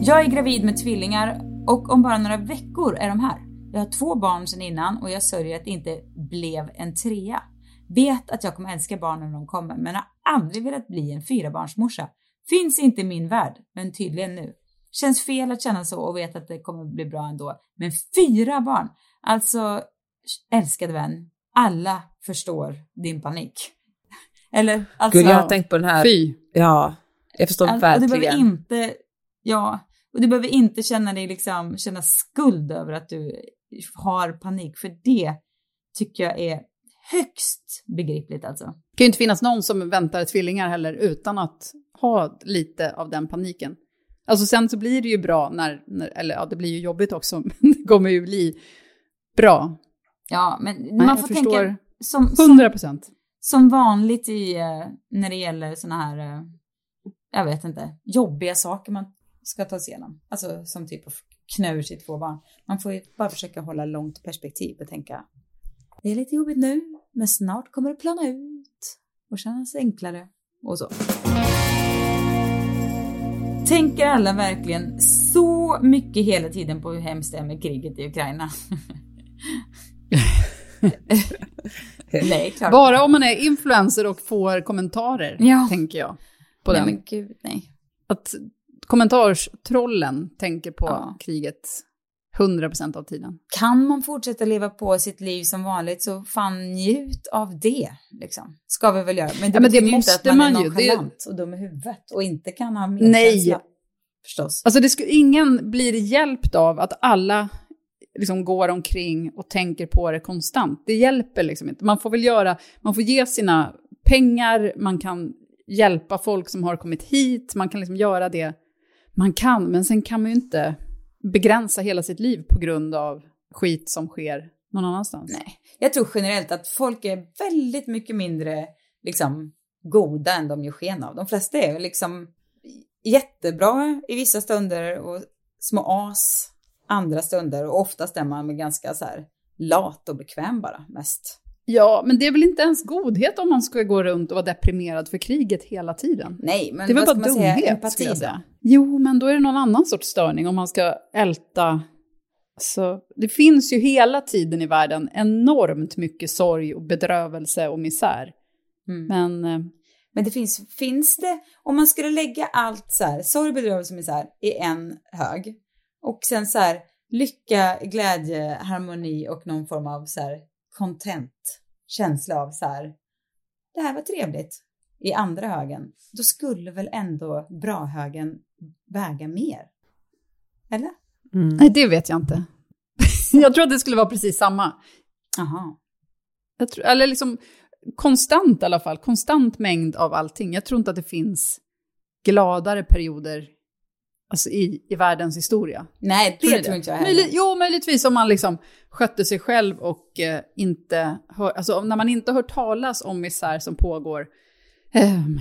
Jag är gravid med tvillingar och om bara några veckor är de här. Jag har två barn sedan innan och jag sörjer att det inte blev en trea. Vet att jag kommer älska barnen när de kommer men har aldrig velat bli en fyrabarnsmorsa. Finns inte i min värld, men tydligen nu. Känns fel att känna så och vet att det kommer bli bra ändå. Men fyra barn! Alltså, älskade vän, alla förstår din panik. Eller? Alltså, Gud, jag har tänkt på den här. Fy. Ja, jag förstår All- och du verkligen. behöver inte, ja, och du behöver inte känna dig liksom, känna skuld över att du har panik, för det tycker jag är högst begripligt alltså. Det kan ju inte finnas någon som väntar tvillingar heller utan att ha lite av den paniken. Alltså sen så blir det ju bra när, när eller ja, det blir ju jobbigt också, men det kommer ju bli bra. Ja, men Nej, man får tänka som, som, 100 procent. som vanligt i, eh, när det gäller såna här, eh, jag vet inte, jobbiga saker man ska ta sig igenom. Alltså som typ knö ur sitt två barn. Man får ju bara försöka hålla långt perspektiv och tänka, det är lite jobbigt nu, men snart kommer det plana ut och kännas enklare och så. Tänker alla verkligen så mycket hela tiden på hur hemskt det är med kriget i Ukraina? Nej, klart Bara om man är influencer och får kommentarer, Ja. tänker jag. På nej, den. men gud, nej. Att kommentarstrollen tänker på Ja. kriget 100 procent av tiden. Kan man fortsätta leva på sitt liv som vanligt så fan njut av det. Liksom. Ska vi väl göra. Men det, Ja, men det ju inte måste att man, man är ju. Det- nonchalant och dum i huvudet och inte kan ha Nej. medkänsla. Förstås. Alltså det skulle, ingen blir hjälpt av att alla liksom går omkring och tänker på det konstant. Det hjälper liksom inte. Man får väl göra, man får ge sina pengar, man kan hjälpa folk som har kommit hit, man kan liksom göra det man kan, men sen kan man ju inte begränsa hela sitt liv på grund av skit som sker någon annanstans. Nej. Jag tror generellt att folk är väldigt mycket mindre liksom, goda än de gör sken av. De flesta är liksom jättebra i vissa stunder och små as andra stunder och oftast är man ganska så här lat och bekväm bara mest. Ja, men det är väl inte ens godhet om man ska gå runt och vara deprimerad för kriget hela tiden. Nej, men Det är väl bara man säga? dumhet, Empati skulle jag säga. Jo, men då är det någon annan sorts störning om man ska älta. Så det finns ju hela tiden i världen enormt mycket sorg och bedrövelse och misär. Mm. Men eh, Men det finns, finns det, om man skulle lägga allt så här, sorg, bedrövelse, misär i en hög och sen så här lycka, glädje, harmoni och någon form av så här content, känsla av så här, det här var trevligt i andra högen, då skulle väl ändå bra-högen väga mer? Eller? Mm. nej, det vet jag inte. jag tror att det skulle vara precis samma. Aha. Jag tror, eller liksom konstant i alla fall, konstant mängd av allting. Jag tror inte att det finns gladare perioder alltså i, i världens historia. Nej, Tror det tror det? inte jag heller. Möjlig, jo, möjligtvis om man liksom skötte sig själv och eh, inte hör, alltså när man inte hör talas om misär som pågår ehm,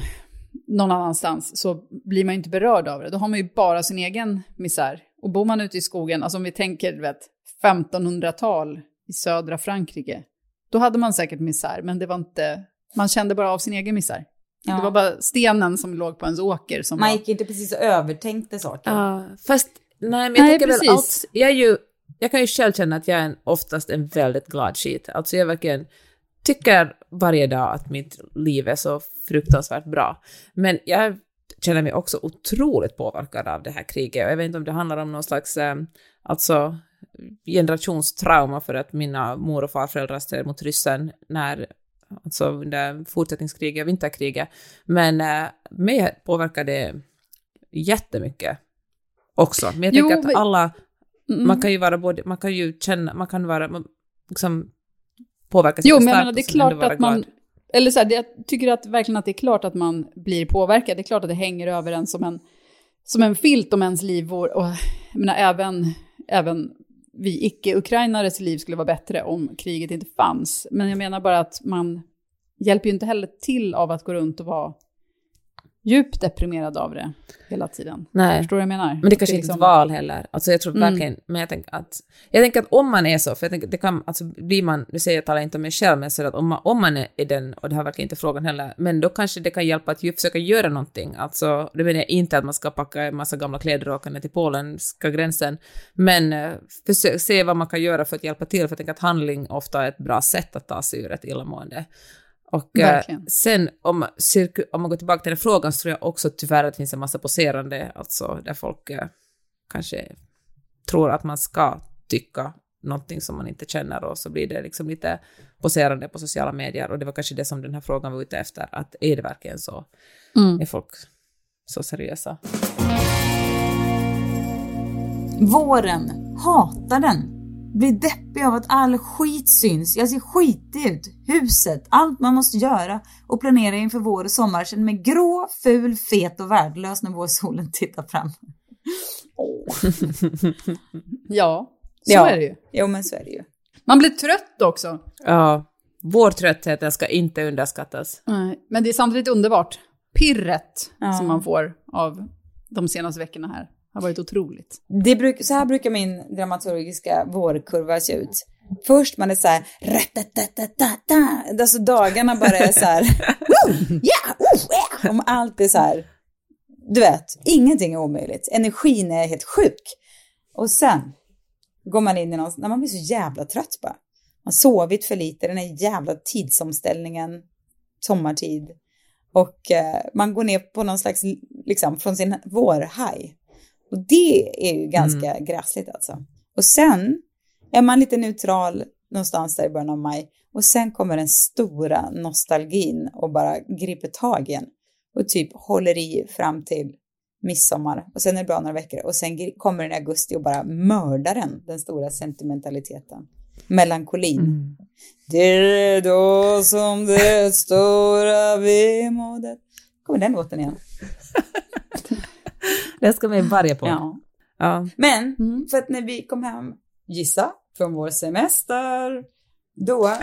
någon annanstans så blir man ju inte berörd av det. Då har man ju bara sin egen misär. Och bor man ute i skogen, alltså om vi tänker du vet, 1500-tal i södra Frankrike, då hade man säkert misär, men det var inte, man kände bara av sin egen misär. Ja. Det var bara stenen som låg på ens åker som Man var... gick inte precis och övertänkte saker. Ja, fast nej, men jag Nej, tänker väl precis. allt, jag är ju, jag kan ju själv känna att jag är en, oftast en väldigt glad skit. Alltså jag verkligen tycker varje dag att mitt liv är så fruktansvärt bra. Men jag känner mig också otroligt påverkad av det här kriget och jag vet inte om det handlar om någon slags, eh, alltså generationstrauma för att mina mor och farföräldrar stred mot ryssen när alltså under fortsättningskriget, vinterkriget. Men äh, mig påverkar det jättemycket också. Men jag Jo, tänker att men- alla, Mm. man kan ju vara både, man kan ju känna, man kan vara, man, liksom påverkas Jo, men jag menar, det är klart att man... glad. Eller så här, det, jag tycker att verkligen att det är klart att man blir påverkad. Det är klart att det hänger över en som en, som en filt om ens liv. Och, och jag menar, även, även vi icke-ukrainares liv skulle vara bättre om kriget inte fanns. Men jag menar bara att man hjälper ju inte heller till av att gå runt och vara djupt deprimerad av det hela tiden. Nej. Förstår du vad jag menar? Men det kanske är inte är liksom- ett val heller. Alltså jag tror Mm. verkligen, men jag tänker att, jag tänker att om man är så, för jag tänker det kan, alltså blir man, nu säger jag talar inte om mig själv, men så att om man, om man är den, och det har verkligen inte frågan heller, men då kanske det kan hjälpa att ju försöka göra någonting. Alltså, det menar jag inte att man ska packa en massa gamla kläder och åka ner till polska gränsen, men eh, försök, se vad man kan göra för att hjälpa till, för jag tänker att handling ofta är ett bra sätt att ta sig ur ett illamående. Och eh, Verkligen. sen om, om man går tillbaka till den frågan så tror jag också tyvärr att det finns en massa poserande, alltså där folk eh, kanske tror att man ska tycka någonting som man inte känner och så blir det liksom lite poserande på sociala medier och det var kanske det som den här frågan var ute efter, att är det verkligen så? Mm. Är folk så seriösa? Våren, hatar den. Blir deppig av att all skit syns. Jag ser skitig ut. Huset, allt man måste göra och planera inför vår och sommar känner mig grå, ful, fet och värdelös när vårsolen tittar fram. Ja, så Ja. är det ju. Jo men så är det ju. Man blir trött också. Ja, vår trötthet den ska inte underskattas. Nej, Men det är samtidigt underbart. Pirret Ja. som man får av de senaste veckorna här har varit otroligt. Det bruk, så här brukar min dramaturgiska vårkurva se ut. Först man är så här, alltså dagarna bara är så här, yeah, woo, yeah. Om allt är så här, du vet, ingenting är omöjligt. Energin är helt sjuk. Och sen går man in i någon, när man blir så jävla trött bara. Man har sovit för lite, den här jävla tidsomställningen, sommartid. Och eh, man går ner på någon slags, liksom, från sin vårhaj. Och det är ju ganska gräsligt alltså. Och sen är man lite neutral någonstans där i början av maj. Och sen kommer den stora nostalgin och bara griper tag igen. Och typ håller i fram till midsommar. Och sen är det bra några veckor. Och sen kommer den i augusti och bara mördar den, den stora sentimentaliteten. Melankolin. Det är då som det stora vemodet. Kommer den låten igen? Den ska med i varje podd. Ja. Ja. Men Mm. för att när vi kom hem, gissa, från vår semester, då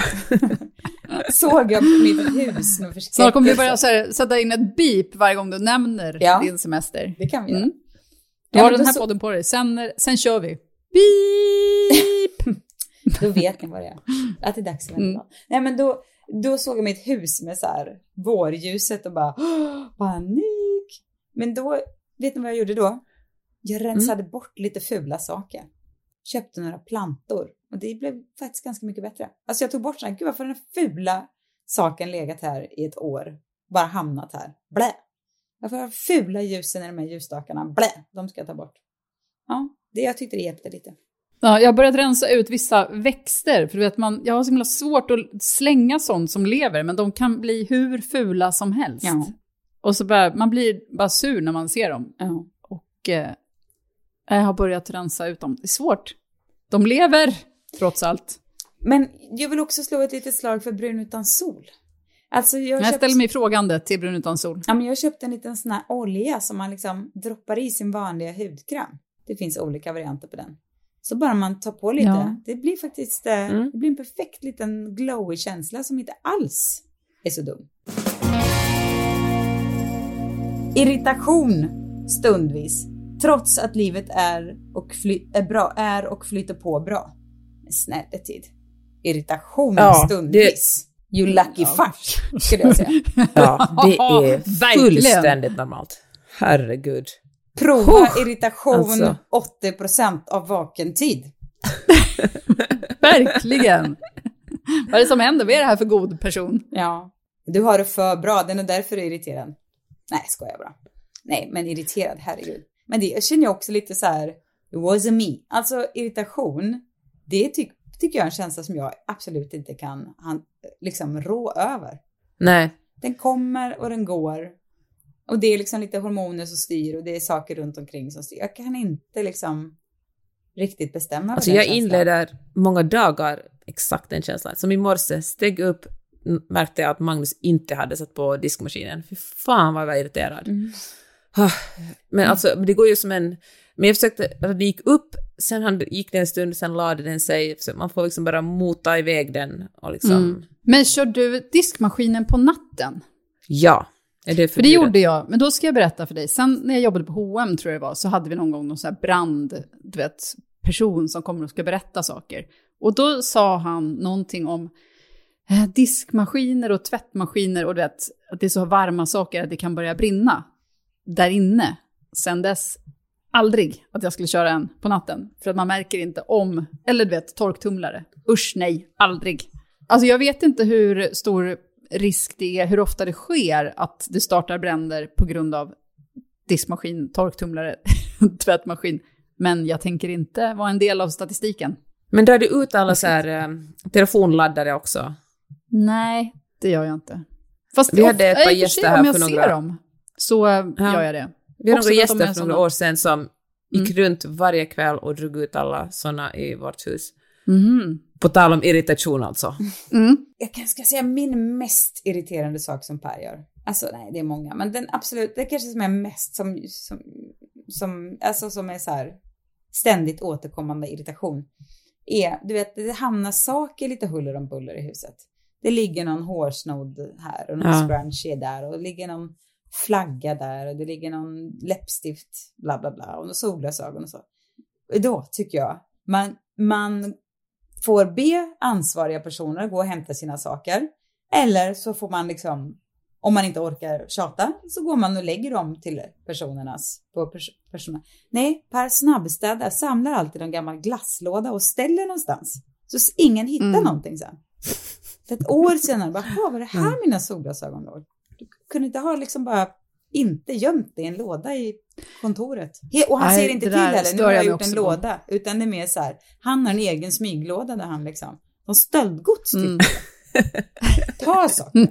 såg jag på mitt hus med förskräckelse. Snart kommer vi börja så här, sätta in ett beep varje gång du nämner Ja. din semester. Det kan vi göra. Mm. Du Ja, har men den här så- podden på dig, sen, sen kör vi. Beep! Då vet ni vad det är. Att det är dags att vända. Mm. Nej men då, då såg jag mitt hus med så här vårljuset och bara "Åh, panik. Men då, vet ni vad jag gjorde då? Jag rensade bort lite fula saker. Köpte några plantor och det blev faktiskt ganska mycket bättre. Alltså jag tog bort sådana, gud varför har den fula saken legat här i ett år? Bara hamnat här. Blä! Varför har fula ljusen i de här ljusstakarna? Blä! De ska jag ta bort. Ja, det jag tyckte det hjälpte lite. Ja, jag har börjat rensa ut vissa växter, för du vet, man, jag har så himla svårt att slänga sånt som lever, men de kan bli hur fula som helst. Ja. Och så bara, man blir bara sur när man ser dem. Och eh, jag har börjat rensa ut dem. Det är svårt. De lever, trots allt. Men jag vill också slå ett litet slag för brun utan sol. Alltså jag, jag köpt, ställer mig frågande till brun utan sol. ja, men jag har köpt en liten sån här olja som man liksom droppar i sin vanliga hudkräm. Det finns olika varianter på den. Så bara man tar på lite, Ja. det blir faktiskt eh, Mm. det blir en perfekt liten glowy känsla som inte alls är så dum. Irritation stundvis, trots att livet är och, fly- är bra, är och flyter på bra. Men snälla tid. Irritation Ja, stundvis. You lucky fuck, skulle jag säga. ja, det är fullständigt normalt. Herregud. Prova irritation Alltså. 80% av vaken tid. Verkligen. Vad är det som händer? Vad är det här för god person? Ja. Du har det för bra, den är därför irriterad. Nej, skojar bara. Nej, men irriterad, herregud. Men det känner jag också lite så här, it wasn't me. Alltså irritation, det typ tycker jag är en känsla som jag absolut inte kan han, liksom rå över. Nej. Den kommer och den går. Och det är liksom lite hormoner som styr och det är saker runt omkring som styr. Jag kan inte liksom riktigt bestämma Alltså jag känslan. inleder många dagar exakt den känslan. Som i morse, steg upp, märkte jag att Magnus inte hade satt på diskmaskinen. Fy fan vad jag var irriterad. Mm. Ah, Men alltså, men det går ju som en... Men jag försökte, alltså det gick upp, sen han, gick det en stund, sen lade den sig. Man får liksom bara mota iväg den och liksom... Mm. Men kör du diskmaskinen på natten? Ja. Är det För det gjorde jag, men då ska jag berätta för dig. Sen när jag jobbade på H&M tror jag det var, så hade vi någon gång någon sån här brand, du vet, person som kommer och ska berätta saker. Och då sa han någonting om diskmaskiner och tvättmaskiner och du vet, att det är så varma saker att det kan börja brinna där inne. Sen dess, aldrig att jag skulle köra en på natten. För att man märker inte om, eller du vet, torktumlare. Usch nej, aldrig. Alltså jag vet inte hur stor risk det är, hur ofta det sker att det startar bränder på grund av diskmaskin, torktumlare, tvättmaskin. Men jag tänker inte vara en del av statistiken. Men drar du ut alla så här eh, telefonladdare också? Nej, det gör jag inte. Fast Vi hade ett par i och för gäster här om jag ser några- dem så Ja. gör jag det. Vi hade några gäster för några år sedan som gick Mm. runt varje kväll och drog ut alla såna i vårt hus. Mhm. På tal om irritation alltså. Mm. Jag kan, ska säga min mest irriterande sak som Per gör. Alltså nej, det är många, men den absolut, det kanske som är mest som, som, som, alltså som är så här ständigt återkommande irritation. Är, du vet, det hamnar saker lite huller om buller i huset. Det ligger någon hårsnodd här och någon Ja. scrunchie där och det ligger någon flagga där och det ligger någon läppstift, bla bla bla, och solglasögon och så. Då tycker jag man, man får be ansvariga personer gå och hämta sina saker. Eller så får man liksom, om man inte orkar tjata, så går man och lägger dem till personernas, på pers personerna. Nej, Per snabbstädar, samlar alltid en gammal glasslåda och ställer någonstans. Så ingen hittar Mm. någonting sen. För ett år senare, bara, "Jaha, var det här mina solglasögon låg? Du kunde inte ha liksom bara inte gömt det i en låda i kontoret. He- Och han Nej, säger inte till heller, nu har jag gjort en också på. låda. Utan det är mer så här, han har en egen smyglåda där han liksom, som stöldgods typ. Mm. Ta saker.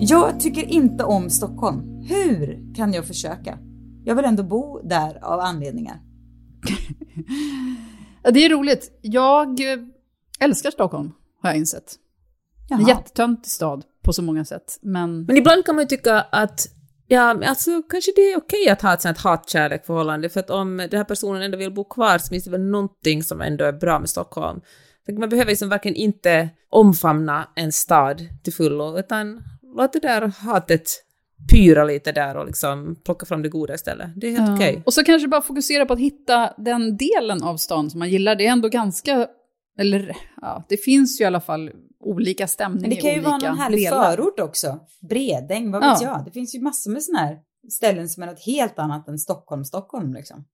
Jag tycker inte om Stockholm. Hur kan jag försöka? Jag vill ändå bo där av anledningar. Det är roligt. Jag eh, älskar Stockholm, har jag insett. En Jaha. jättetöntig stad på så många sätt. Men Men ibland kan man ju tycka att Ja, men alltså kanske det är okej att ha ett sånt hatkärlek-förhållande, för att om den här personen ändå vill bo kvar så finns det väl någonting som ändå är bra med Stockholm. Man behöver liksom verkligen inte omfamna en stad till fullo, utan låt det där hatet pyra lite där och liksom plocka fram det goda istället. Det är helt Ja. okej. Och så kanske bara fokusera på att hitta den delen av stan som man gillar. Det är ändå ganska, eller ja, det finns ju i alla fall olika stämningar Men det kan ju i vara någon härlig delar. förort också. Bredäng, vad vet Ja. jag. Det finns ju massor med sådana här ställen som är något helt annat än Stockholm, Stockholm liksom.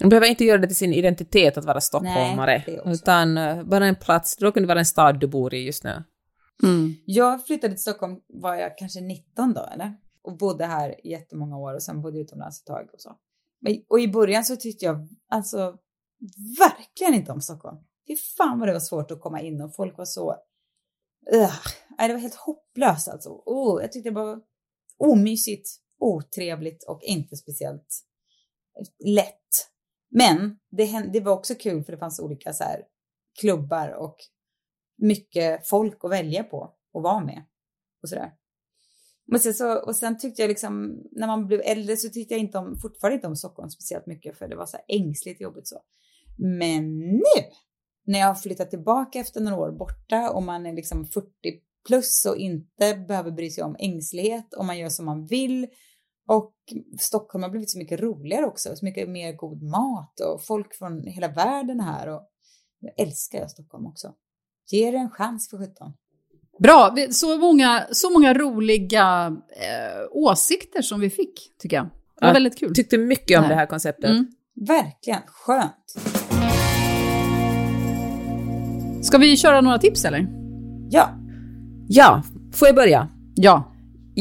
Man behöver inte göra det till sin identitet att vara stockholmare, Nej, det också. utan uh, bara en plats, då kan det vara en stad du bor i just nu. Mm. Jag flyttade till Stockholm, var jag kanske 19 då eller? Och bodde här i jättemånga år och sen bodde jag utomlands ett tag och så. Men, och i början så tyckte jag alltså verkligen inte om Stockholm. Fy fan vad det var svårt att komma in och folk var så... Ugh. Nej, det var helt hopplöst alltså. Oh, jag tyckte det var omysigt, otrevligt och inte speciellt lätt. Men det, hände, det var också kul för det fanns olika så här klubbar och mycket folk att välja på och vara med och sådär. Men sen så, och sen tyckte jag liksom, när man blev äldre så tyckte jag inte om, fortfarande inte om Stockholm speciellt mycket för det var så här ängsligt jobbigt så. Men nu, när jag har flyttat tillbaka efter några år borta och man är liksom 40 plus och inte behöver bry sig om ängslighet och man gör som man vill och Stockholm har blivit så mycket roligare också, så mycket mer god mat och folk från hela världen här och jag älskar jag Stockholm också. Ge det en chans för sjutton. Bra, så många, så många roliga eh, åsikter som vi fick, tycker jag. Det var Ja, väldigt kul. Tyckte mycket om Nej. det här konceptet. Mm. Verkligen skönt. Ska vi köra några tips eller? Ja, Ja, får jag börja? Ja.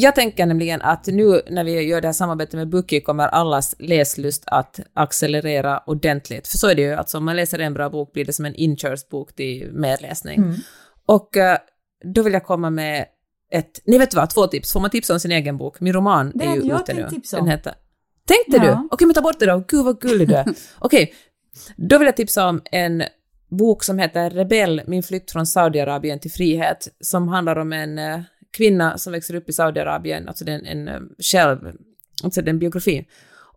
Jag tänker nämligen att nu när vi gör det här samarbetet med Bookie kommer allas läslust att accelerera ordentligt. För så är det ju, alltså om man läser en bra bok blir det som en inkörsbok till mer läsning. Mm. Och eh, då vill jag komma med ett, nej vet du vad, två tips. Får man tipsa om sin egen bok? Min roman Det är ju jag ute nu. tänkt tipsa om. Den heter... Tänkte Ja. du? Okej, men ta bort det då. Gud vad gullig du är. Okej, då vill jag tipsa om en bok som heter Rebell, min flykt från Saudiarabien till frihet, som handlar om en eh, kvinna som växer upp i Saudiarabien, alltså den en, eh, själv, alltså den biografin.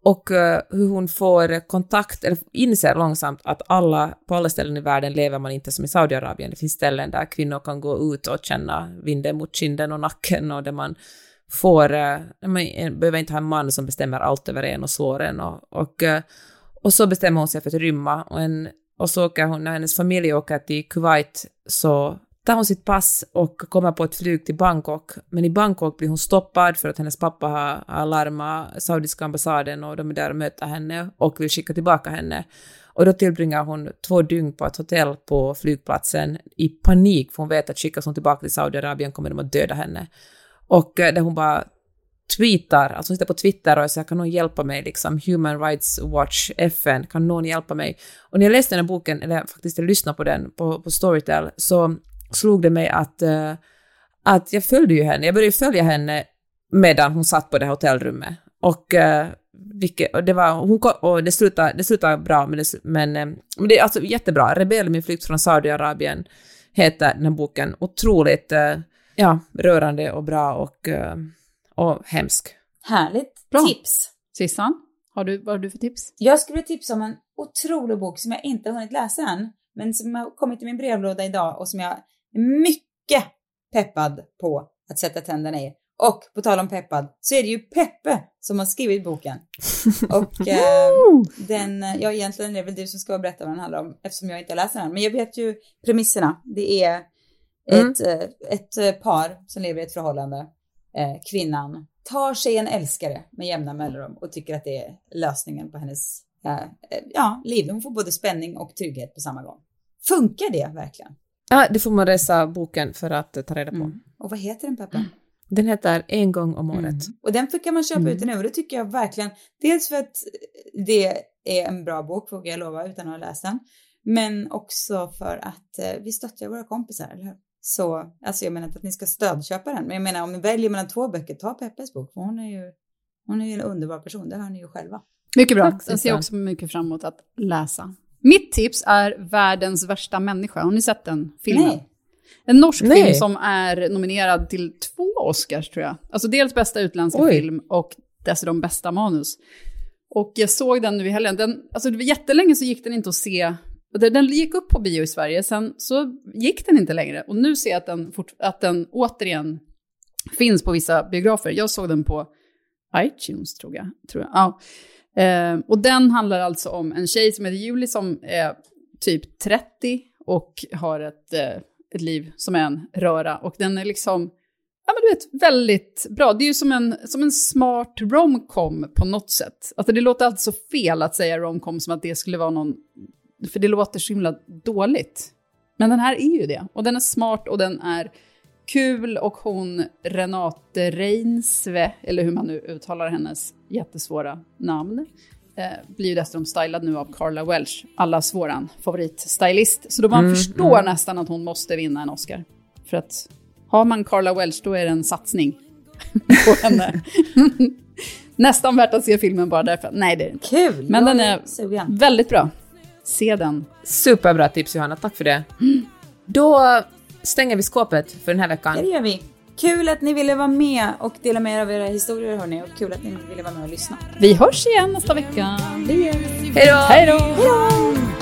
och eh, hur hon får kontakt, eller inser långsamt att alla, på alla ställen i världen lever man inte som i Saudiarabien. Det finns ställen där kvinnor kan gå ut och känna vinden mot kinden och nacken och där man får, eh, man behöver inte ha en man som bestämmer allt över en och slår en och, och, och så bestämmer hon sig för att rymma och, en, och så åker hon, när hennes familj åker till Kuwait så tar hon sitt pass och kommer på ett flyg till Bangkok. Men i Bangkok blir hon stoppad för att hennes pappa har, larmat saudiska ambassaden och de är där och möter henne och vill skicka tillbaka henne. Och då tillbringar hon två dygn på ett hotell på flygplatsen i panik för hon vet att skickas hon tillbaka till Saudiarabien kommer de att döda henne. Och eh, där hon bara tweetar, alltså hon sitter på Twitter och säger kan någon hjälpa mig, liksom Human Rights Watch, FN, kan någon hjälpa mig? Och när jag läste den här boken, eller faktiskt jag lyssnade på den på, på Storytel, så slog det mig att, eh, att jag följde ju henne, jag började följa henne medan hon satt på det här hotellrummet. Och, eh, vilket, och det var, hon kom, och det slutade, det slutade bra, men det, men, eh, men det är alltså jättebra. Rebell, min flykt från Saudiarabien, heter den här boken. Otroligt eh, ja, rörande och bra och, eh, och hemsk. Härligt. Bra. Tips. Sissan, har du, vad har du för tips? Jag skulle tipsa om en otrolig bok som jag inte har hunnit läsa än, men som har kommit i min brevlåda idag och som jag mycket peppad på att sätta tänderna i. Och på tal om peppad så är det ju Peppe som har skrivit boken. Och eh, den, ja egentligen är det väl du som ska berätta vad den handlar om eftersom jag inte har läst den. Men jag vet ju premisserna. Det är Mm. ett, eh, ett eh, par som lever i ett förhållande. Eh, kvinnan tar sig en älskare med jämna mellanrum och tycker att det är lösningen på hennes eh, eh, ja, liv. Hon får både spänning och trygghet på samma gång. Funkar det verkligen? Ja, det får man läsa boken för att ta reda på. Mm. Och vad heter den Peppe? Den heter En gång om året. Mm. Och den kan man köpa Mm. ute nu och det tycker jag verkligen. Dels för att det är en bra bok, vågar jag lova, utan att ha läst den. Men också för att eh, vi stöttar våra kompisar, eller hur? Så, alltså jag menar inte att ni ska stödköpa den, men jag menar om ni väljer mellan två böcker, ta Peppes bok. för Hon är ju, hon är ju en underbar person, det hör ni ju själva. Mycket bra. Tack, ser jag Sissan. också mycket fram emot att läsa. Mitt tips är Världens värsta människa. Har ni sett den filmen? Nej. En norsk Nej. film som är nominerad till två Oscars tror jag. Alltså dels bästa utländska Oj. film och dessutom bästa manus. Och jag såg den nu i helgen. Den, alltså det var jättelänge så gick den inte att se. Den gick upp på bio i Sverige, sen så gick den inte längre. Och nu ser jag att den, fort, att den återigen finns på vissa biografer. Jag såg den på iTunes tror jag. Tror jag. Ja. Eh, och den handlar alltså om en tjej som heter Julie som är typ 30 och har ett, eh, ett liv som är en röra. Och den är liksom, ja men du vet, väldigt bra. Det är ju som en, som en smart romcom på något sätt. Alltså det låter alltid så fel att säga romcom som att det skulle vara någon, för det låter så himla dåligt. Men den här är ju det. Och den är smart och den är kul och hon Renate Reinsve, eller hur man nu uttalar hennes jättesvåra namn, eh, blir ju dessutom stylad nu av Carla Welch, allas våran favoritstylist. Så då man förstår nästan att hon måste vinna en Oscar. För att har man Carla Welch då är det en satsning på henne. nästan värt att se filmen bara därför. Nej, det är det inte. Kul! Men den är sugen. väldigt bra. Se den. Superbra tips Johanna, tack för det. Då stänger vi skåpet för den här veckan. det gör vi. Kul att ni ville vara med och dela med er av era historier hörni och kul att ni ville vara med och lyssna. Vi hörs igen nästa vecka. Hej då! Hej då!